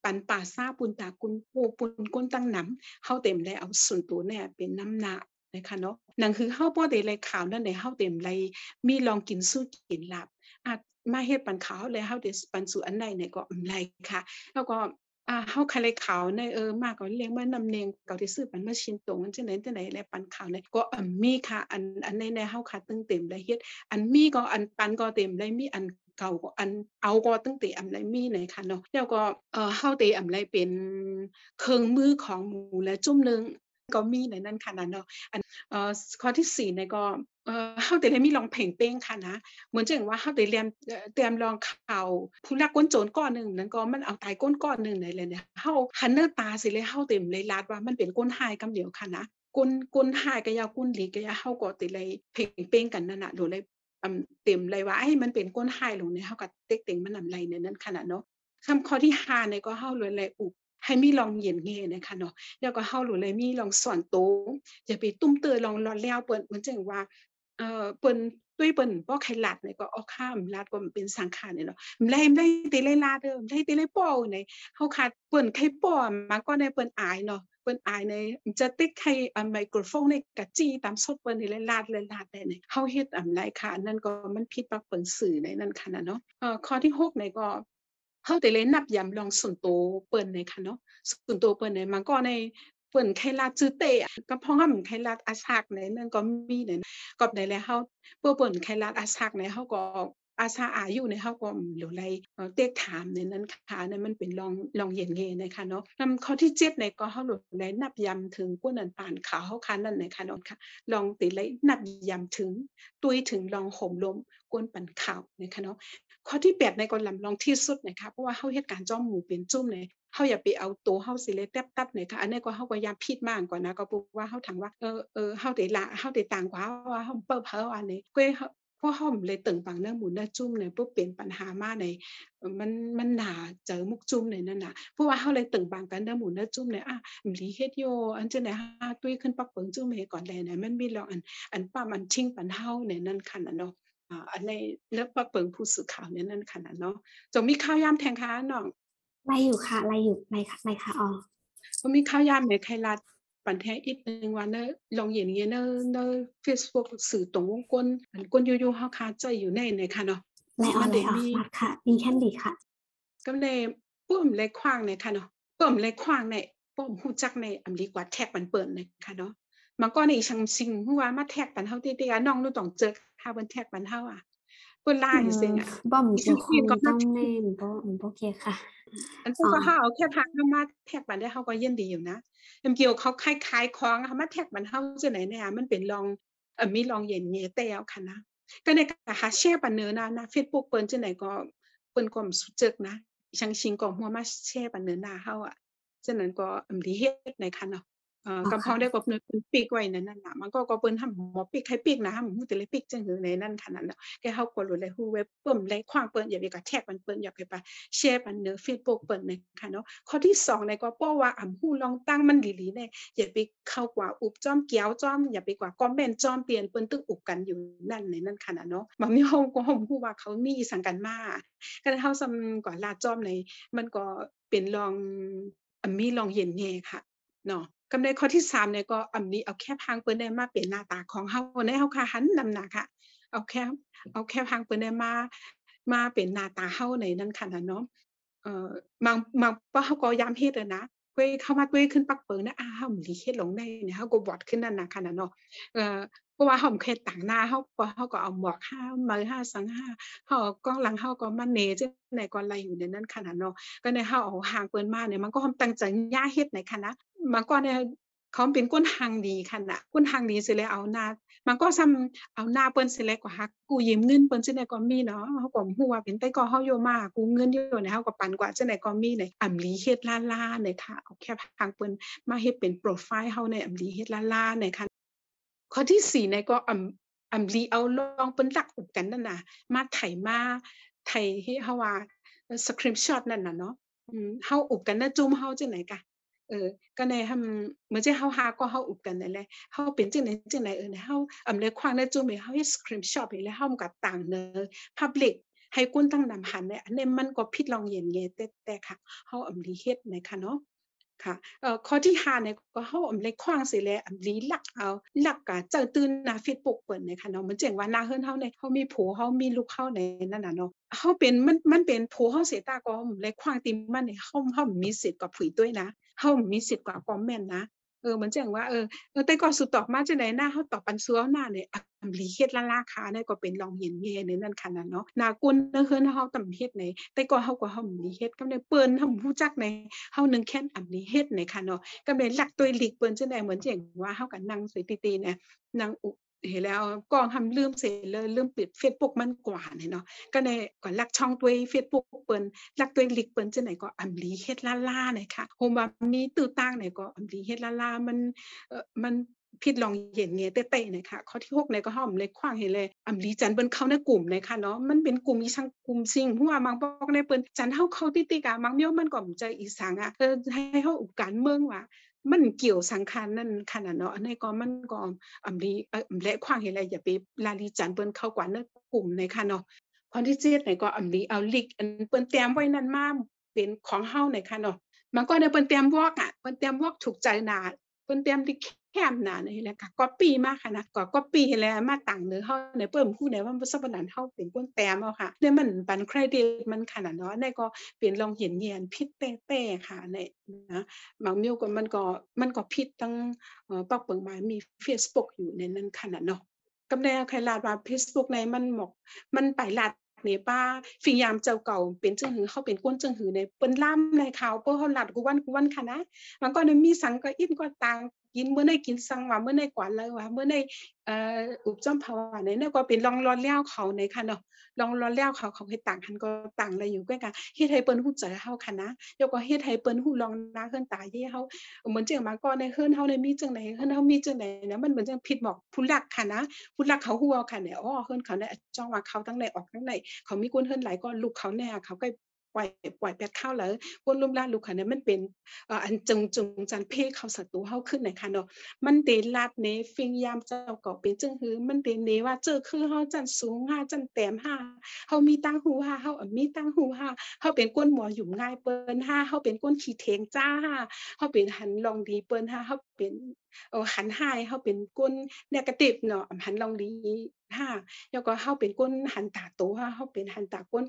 ปันป่าซาปุนตากุนปูปุนก้นตั้งนำเฮาเต็มเลยเอาส่วนตัวเนี่ยเป็นน้ำหนักนะคะเนาะนั่นคือเฮาบ่ได้เลยข่าวนั่นได้เฮาเต็มเลยมีลองกินสู้กินหลับ มาเฮ็ดปันขาวเลยเฮาได้ปันสู่อันใดเนี่ยก็อำไลค่ะแล้วก็อ่าเฮาคาเลยขาวในเออมากก็เลี้ยงมานำเนงเก่าที่ซื้อปันมาชินตรงจังได๋จังได๋แลปันขาวเนี่ยก็อ่ามีค่ะอันอันในในเฮาค่ะตึงเต็มเลยเฮ็ดอันมีก็อันปันก็เต็มเลยมีอันเก่าก็อันเอาก็ตั้งแต่อำไลมีไหนค่ะเนาะแล้วก็เอ่อเฮาเตอำไลเป็นเครื่องมือของหมู่และจุ่มหนึง ก็มีในนั้นค่ะนะเนาะอันเอ่อข้อที่สี่เนี่ยก็เอ่อเฮาเตเลยมีร้องเพลงเป้งค่ะนะเหมือนจังว่าเฮาได้เรียนเอ่เตรียมร้องข่าวผู้ลักก้นโจรก้อนหนึ่งนั้นก็มันเอาตายก้นก้อนหนึ่งไหนเลยเนี่ยเฮาหันเน้อตาสิเลยเฮาเต็มเลยลาดว่ามันเป็นก้นหายกำเดียวค่ะนะก้นก้นหายก็ยาก้นหลีก็ยาเฮาก็ติเลยเพลงเป้งกันนั่นน่ะโดยเลยเต็มเลยว่าไอ้มันเป็นก้นหายลงเนี่ยเฮาก็เต็กเต็งมันนำไรในนั้นขนาดเนาะคำข้อที่5เนี่ยก็เฮาเลยเลยอุบ ให้มีลองเย็นเงนะคะเนาะแล้วก็เฮาเลยมีลองสอนโตอย่าไปตุ้มเตอลองรอนแล้วเปิ้นเหมือนจังว่าเอ่อเปิ้นตุ้ยเปิ้นบ่ใครลัดเนี่ยก็เอาข้ามลัดก็มันเป็นสังขารเนี่ยเนาะมไลมไลติไลลาเด้อมไลติไลป้อในเฮาขาดเปิ้นใครป้อมาก็ในเปิ้นอายเนาะเปิ้นอายในจะติดใครอ่าไมโครโฟนในกะจี้ตามสดเปิ้นนี่ไลลาดไลลาดได้เนี่เฮาเฮ็ดอำไลค่ะนนั้นก็มันผิดปักเปิ้นสื่อในนั้นค่ะนะเนาะเอ่อข้อที่6เนี่ยก็ เฮาแต่เลยนับยำลองส่วนโตวเปิ้นเนี่ยค่ะเนาะส่วนโตวเปิ้นเนี่ยมันก็ในเปิ้นไครลาดจื้อเตะก็เพราะว่ามันไครลาดอาชากในนั่นก็มีในกอบในแล้วเฮาเปื้อเปิ้นไครรัดอาชักในเฮาก็ อาซาอายุในเฮาก็หลวไลเอ่อเตกถามในนั้นค่ะนั่นมันเป็นลองลองเย็นเงนะคะเนาะนำข้อที่7ในก็เฮาหลวไลนับยำถึงกวนอันปานขาวเฮาคันนั่นในค่ะเนาะค่ะลองติไลนับยำถึงตุยถึงลองห่มลมกวนปันขาวนะคะเนาะข้อที่8ในก็ลำลองที่สุดนะคะเพราะว่าเฮาเฮ็ดการจ้อมหมู่เป็นจุ้มในเฮาอย่าไปเอาตัวเฮาสิเลยแต๊บๆนะคะอันนี้ก็เฮาก็ยามผิดมากกว่านะก็เพราะว่าเฮาถามว่าเออเออเฮาได้ละเฮาได้ต่างกว่าว่าเฮาเปิ้เพ้ออันนี้ก็เพราะเฮาเลยตึงปังเนื้อหมูเนื้อจุ้มเนี่ยปุ๊บเป็นปัญหามาในเอ่อมันมันหนาเจอมุกจุ้มในนั่นน่ะเพราะว่าเฮาเลยตึงปังกันเนื้อหมูเนื้อจุ้มเนี่ยอะมลีเฮ็ดโยอันจังได๋ฮาตุ้ยขึ้นปักเปิงจุ้มให้ก่อนแลเนี่ยมันมีลองอันอันป้ามันชิงปันเฮาในนั่นคั่นน่ะเนาะอ่าอันในเนื้อปักเปิงผู้สื่อข่าวเนี่ยนั่นคั่นน่ะเนาะจงมีข่าวยามแทงคะน้องไล่อยู่ค่ะไล่อยู่ไล่ค่ะไล่ค่ะอ๋อก็มีข่าวยามในไทยรัฐ ปันแท้อีกหนึงว่าเนอะลองเห็นอย่างเงี้ยเนอะเนอะ Facebook สื่อตรงวงกลอันกลอยู่ๆเฮาคาใจอยู่ในในค่ะเนาะไล่ออมันนไล่ได้ออมีรัดค่ะมีแค่ดีค่ะก็เลยป้อมเลยขว้างในค่ะเนาะป้อมเลยขว้างในป้อมฮู้จักในอำลีกว่าแท็กมันเปิ้นในค่ะเนาะมันก็ในชังซิงฮู้ว่ามาแท็กปันเฮาติๆอะน้องหนูต้องเจอค่ะเพิ่นแท็กปันเฮาอะเปิ้นล่าอือยู่ซิงมอะบ่มดิจะฉันคคิดงก็ต้มาองแท็แน่กบ่อืมโอเคค่ะ อันพวอ๋กอก็เฮาเอาแค่พักนำมาแท็กปันได้เฮาก็ยินดีอยู่นะยามเกี่ยวเขาคล้ายๆของเฮามาแท็กปันเฮาจังได๋เนี่ยมันเป็นลองเอ่อมีลองเย็นเงแต้วค่ะนะก็ในก็หาแชร์ปันเนอนะนะ Facebook เปิ้นจังได๋ก็เปิ้นก็บ่รู้จักนะชังชิงก็หัวมาแชร์ปันเนอหน้าเฮาอะฉะนั้นก็อำลีเฮ็ดในค่ะเนาะ เอ่ออ๋อกำพค่ะองได้ก็เพิ่นเพิ่นปิกไว้ในนั้นน่ะมันก็ก็เปิ้นทำบ่ปิกให้ปิกนะฮู้แต่เลยปิกจังหือในนั้นค่ะนั่นน่ะแกเฮาก็รู้เลยฮู้ไว้เปิ้มเลยขว้างเปิ้นอย่าไปกระแทกมันเปิ้นอยากให้ไปแชร์ปันเนอ Facebook เปิ้นในค่ะเนาะข้อที่2ในก็เพราะว่าอำฮู้ลองตั้งมันหลีๆเนี่ยอย่าไปเข้ากว่าอุบจ้อมเกียวจ้อมอย่าไปกว่าคอมเมนต์จ้อมเปลี่ยนเปิ้นตึกอุบกันอยู่นั่นในนั้นค่ะน่ะเนาะบางทีเฮาก็เฮาฮู้ว่าเขามีสังกันมาก็เฮาซำกว่าลาจ้อมในมันก็เป็นลองอำมีลองเย็นแหน่ค่ะเนาะ กำในข้อที่3เนี่ยก็อำนี้เอาแค่พางเปิ้นได้มาเป็นหน้าตาของเฮาในเฮาค่ะหันนำหน้าค่ะ เอาแค่เอาแค่พางเปิ้นได้มามาเป็นหน้าตาเฮาในนั้นค่ะนะเนาะเอ่อบางบางว่าเฮาก็ยามเฮ็ดนะเว้ยเข้ามาตุ้ยขึ้นปักเปิงนะอาเฮาหลีเฮ็ดลงได้เนี่ยเฮาก็บอดขึ้นนั่นนะค่ะนะเนาะเอ่อเพราะว่าเฮาบ่เคยตั้งหน้าเฮาก็เฮาก็เอาหมวกห้ามือห้าสังห้าเฮากล้องหลังเฮาก็มาเนจังได๋ก็ไหลอยู่ในนั้นขนาดเนาะก็ในเฮาเอาห่างเปิ้นมาเนี่ยมันก็ตั้งใจย่าเฮ็ดในคณะ มันก็เนี่ยเขาเป็นก้นทางดีคันน่ะก้นทางดีสิแล้วเอาหน้ามันก็ซ้ำเอาหน้าเปิ้นสิแล้วก็ฮักกูยืมเงินเปิ้นจังได๋ก็มีเนาะเฮาก็ฮู้ว่าเป็นแต่ก็เฮาอยู่มากูเงินอยู่นี่ยเฮาก็ปันกว่าจังได๋ก็มีในอำลีเฮ็ดล่าๆเนี่ยค่ะเอาแค่ทางเปิ้นมาเฮ็ดเป็นโปรไฟล์เฮาในอำลีเฮ็ดล่าๆเนี่ยค่ะข้อที่4เนี่ยก็อำอำลีเอาลองเปิ้นรักอุบกันนั่นน่ะมาไถมาไถให้เฮาว่าสคริปช็อตนั่นน่ะเนาะอืมเฮาอุบกันนะจุ่มเฮาจังได๋กะ เออก็ในทำเหมือนจะเฮาหาก็เฮาอุบกันนั่นแหละเฮาเป็นจังไหนจังไหนเออเฮาอำเลยควางได้จุ่มเฮาเฮ็ดสครีมช็อตไปแล้วเฮาก็ต่างเนอพับลิกให้กุ้นตั้งนำหันเนี่ยอันนี้มันก็พิดลองเย็นเงแต่แต่ค่ะเฮาอำลีเฮ็ดนะคะเนาะ ค่ะเอ่อข้อที่5เนี่ยก็เฮาอำเลยควางสิแลอำลีลักเอาลักกะเจ้าตื่นหน้า Facebook เปิ้นนะคะเนาะมันเจ๋งว่าหน้าเฮือนเฮาเนี่ยเฮามีผัวเฮามีลูกเฮาในนั่นน่ะเนาะเฮาเป็นมันมันเป็นผัวเฮาเสียตาก็เลยควางติมันเนี่ยเฮาเฮามีสิทธิ์กับผุยด้วยนะเฮามีสิทธิ์กว่าคอมเมนต์นะ เออมันจังว่าเออเออแต่ก่อนสุดตอกมาจังไหนหน้าเฮาตอบปันซัวหน้าเนี่ยอำลีเฮ็ดละลาคาเนี่ยก็เป็นลองเห็นแย่ในนั้นคันน่ะเนาะหนากุนเฮือนเฮาตำเฮ็ดในแต่ก่อนเฮาก็เฮามีเฮ็ดกำได้เปิ้นเฮาฮู้จักในเฮานึงแค่นอำลีเฮ็ดในค่ะเนาะกำได้ลักตัวหลีกเปิ้นจังได๋เหมือนจังว่าเฮาก็นั่งสวยตีๆเนี่ยนั่งอุ เห็นแล้วก็ทำลืมเสร็จเลยลืมปิด Facebook มันกว่าเนี่ยเนาะก็ในก็ลักช่องตัว Facebook เปิ้นลักตัวลิกเปิ้นจังได๋ก็อำลีเฮ็ดล่าๆเนี่ยค่ะโฮมว่ามีตื้อตั้งเนี่ยก็อำลีเฮ็ดล่าๆมันเอ่อมันผิดลองเห็นเงยเต้ๆเนี่ยค่ะข้อที่6เนี่ยก็เฮาเลยควางเห็นเลยอำลีจันเปิ้นเข้าในกลุ่มเนี่ยค่ะเนาะมันเป็นกลุ่มอีสังกลุ่มซิงเพราะว่ามังบอกในเปิ้นจันเฮาเข้าติติกะมังเมียวมันก็ใจอีสังอะเออให้เฮาอุการเมืองว่า มันเกี่ยวสังขารนั่นขนาดเนาะในก็มันก็อำลีเอ่อและควางเห็นอะไรอย่าไปลาลีจันเปิ้นเข้ากว่าเนื้อกลุ่มในค่ะเนาะข้อที่เจ็ดในก็อำลีเอาลิกอันเปิ้นเตรียมไว้นั่นมาเป็นของเฮาในค่ะเนาะมันก็ในเปิ้นเตรียมวอกอะเปิ้นเตรียมวอกถูกใจหนาเปิ้นเตรียมลิก แคมหน้านี่แหละค่ะก๊อปปี้มาค่ะนะก็ก๊อปปี้แล้วมาตั้งเด้อเฮาในเปิ้นฮู้ได้ว่าบ่ซับนั้นเฮาเป็นคนแต้มเอาค่ะเนี่ยมันบันเครดิตมันขนาดเนาะในก็เป็นลองเห็นแยนผิดแต้ๆค่ะในนะบางมิวก็มันก็มันก็ผิดตั้งเอ่อปอกเปิงมามี Facebook อยู่ในนั้นขนาดเนาะกำแนใครลาดว่า Facebook ในมันหมกมันไปลาดเนี่ยป้าฟิงยามเจ้าเก่าเป็นจังหือเฮาเป็นก้นจังหือในเปิ้นล่ำในขาวเปิ้นเฮาลาดกูวันกูวันค่ะนะมันก็มีสังก็อินก็ต่าง กินเมื่อได้กินสังว่าเมื่อได้กว่าเลยว่าเมื่อได้เอ่ออุบจอมภาวะในนั้นก็เป็นลองรอนแล้วเขาในค่ะเนาะลองรอนแล้วเขาเขาเฮ็ดต่างกันก็ต่างเลยอยู่กันกันเฮ็ดให้เปิ้นฮู้ใจเฮาค่ะนะยกก็เฮ็ดให้เปิ้นฮู้ลองนาเฮือนตาเย่เฮาเหมือนจังมาก็ในเฮือนเฮาได้มีจังได๋เฮือนเฮามีจังได๋นะมันเหมือนจังผิดบอกผู้หลักค่ะนะผู้หลักเขาฮู้เอาค่ะเนี่ยอ๋อเฮือนเขาเนี่ยจ้องว่าเขาทั้งในออกทั้งในเขามีคนเฮือนหลายก็ลูกเขาแน่เขาก็ ปล่อยปล่อยแปดข้าวแล้วคนลุ่มล่าลูกค่ะเนี่ยมันเป็นอันจงจงจันเพเขาศัตรูเฮาขึ้นในค่ะเนาะมันเตลาดเนฟิงยามเจ้าก็เป็นจังหือมันเตเนว่าเจอคือเฮาจันสูงห้าจันแต้มห้าเฮามีตังหูห้าเฮามีตังหูห้าเฮาเป็นก้นหมอหยุ่มง่ายเปิ้นหาเฮาเป็นก้นขี้เถงจ้าห้าเฮาเป็นหันลองดีเปิ้นหาเฮา เป็นเออหันหาเฮาเป็นก้นเนกาทิฟเนาะหันลองดีห้าแล้วก็เฮาเป็นก้นหันตาโตหาเฮาเป็นหันตาก้น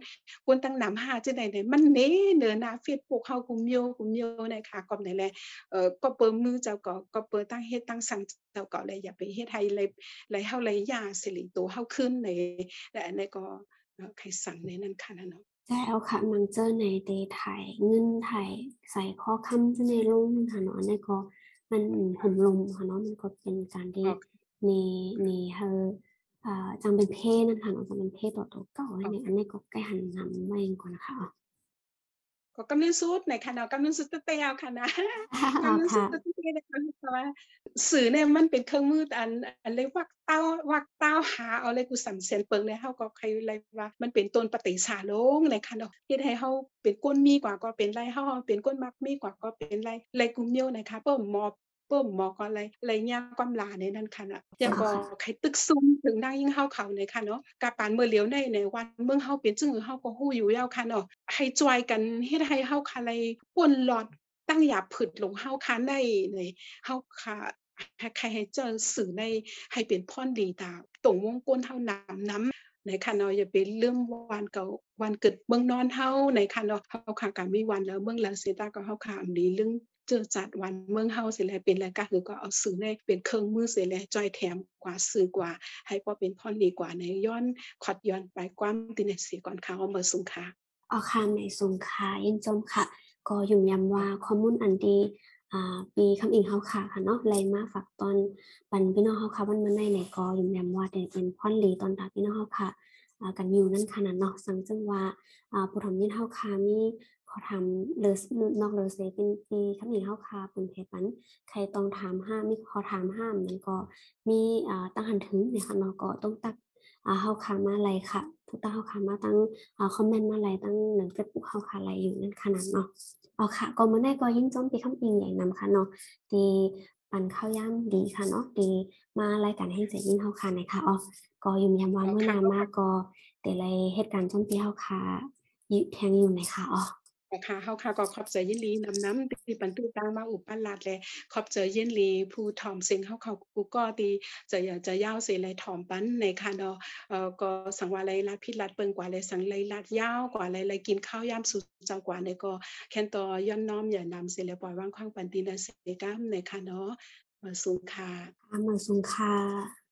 ก้นตั้งนำห้าจังได๋เนี่ยมันเนเนอหน้า Facebook เฮากุมโยกุมโยในค่ะก็ได้แลเอ่อก็เปิ้มือเจ้าก็ก็เปิ้ตั้งเฮ็ดตั้งสั่งเจ้าก็เลยอย่าไปเฮ็ดให้เลยเลยเฮาเลยยาสิริโตเฮาขึ้นในและอันนี้ก็ใครสั่งในนั้นค่ะนะเนาะใช่แล้วค่ะมังเจอในเดไทยเงินไทยใส่ข้อคำจะในลงค่ะเนาะอันนี้ก็ มันห่มลมค่ะเนาะมันก็เป็นการที่โอเคในในเฮออ่าจังเป็นเพศนั่นค่ะเนาะจังเป็นเพศต่อตัวเก่าอันนี้อันนี้ก็ใกล้หันนำมาเองก่อนนะคะอ๋อก็กำลังสุดในค่ะเนาะกำลังสุดเตะเอาค่ะนะอ๋อกำลังสุค่ะดเตะนะคะเพราะว่าสื่อเนี่ยมันเป็นเครื่องมืออันอันเลยวักเต้าวักเต้าหาเอาเลยกูสำเสียนเปิงเลยเฮาก็ใครเลยว่า มันเป็นต้นปฏิสาลงเลยค่ะเนาะเฮ็ดให้เฮาเป็นก้นมีกว่าก็เป็นไรเฮาเป็นก้นมักมีกว่าก็เป็นไรไรกูเมียวนะคะเปิ้มหมอเปิ้มหมอก็ไรไรยามความลาในนั้นค่ะน่ะยังก็ใครตึกซุ่มถึงนางยิ่งเฮาเขาในค่ะเนาะกะปานเมื่อเหลียวในในวันเมืองเฮาเป็นจึงเฮาก็ฮู้อยู่แล้วค่ะเนาะให้จอยกันเฮ็ดให้เฮาค่ะไรป่นหลอดตั้งอย่าผึดลงเฮาค้านได้ในเฮาค่ะให้ใครให้เจอสื่อในให้เป็นพรดีตาตรงวงกลเฮานำน้ำในค่ะเนาะอย่าไปลืมวันเก่าวันเกิดเมืองนอนเฮาในค่ะเนาะเฮาค่ะก็มีวันแล้วเมืองแล้วเสียตาก็เฮาค่ะอันนี้เรื่อง เจอจัดวันเมืองเฮาเสิแล้วเป็นรายการคือก็เอาสื่อในเป็นเครื่องมือเสิแล้วจอยแถมกว่าสื่อกว่า ให้พอเป็นพรดีกว่าในย้อนขอดย้อนไปความตินเสียก่อนค่ะเอามาสูงค่ะออค่ะในสูงค่ะยินจมค่ะ ก็ยุ่มย้ำว่าข้อมูลอันดีอ่าปีคำอิงเฮาค่ะค่ะเนาะไรมาฝากตอนปันพี่น้องเฮาค่ะวันมื้อในเนี่ยก็ยุ่มย้ำว่าได้เป็นพรดีตอนรับพี่น้องเฮาค่ะกันอยู่นั่นขนาดเนาะสังจึงว่าผู้ทำยินเฮาคามี ขอทำเลอนอกเลเซเป็นปีคำนี้เฮาคาเป็นเพปันใครต้องถามห้ามมีขอถามห้ามมันก็มีอ่าตั้งหันถึงเนี่ยค่ะเนาะก็ต้องตักเฮาคามาอะไรค่ะทุกตั้งเฮาคามาตั้งเอาคอมเมนต์มาอะไรตั้งหนึ่งเฟซบุ๊กเฮาคาไรอยู่นั่นขนาดเนาะเอาค่ะก็มาได้ก็ยิ่งจ้อมปีคำอิงใหญ่นำค่ะเนาะดีปันข้าวย่ำดีค่ะเนาะดีมารายการให้ใจยิ่งเฮาคาในค่ะอ๋อก็ยุ่มยำว่าเมื่อนานมากก็แต่ไรเหตุการณ์จมตีเฮาค่ะยึแทงอยู่ในค่ะอ๋อ ค่ะเฮาค่ะก็ขอบใจยินลีนำน้ำที่ปันตู้ตางมาอุปลาดแลขอบใจยินลีผู้ถ่อมเสียงเฮาเขากูก็ตีจะอยากจะยาวเสไลถ่อมปันในค่ะเนาะเอ่อก็สังวาไรลาพิลัดเปิงกว่าไรสังไรลาดยาวกว่าไรไรกินข้าวยามสุดเจ้ากว่าในก็แค่นต่อย้อนน้อมอย่านำเสแล้วปล่อยว่างควางปันตีนะเสกามในค่ะเนาะมาสูงค่ะมาสูงค่ะ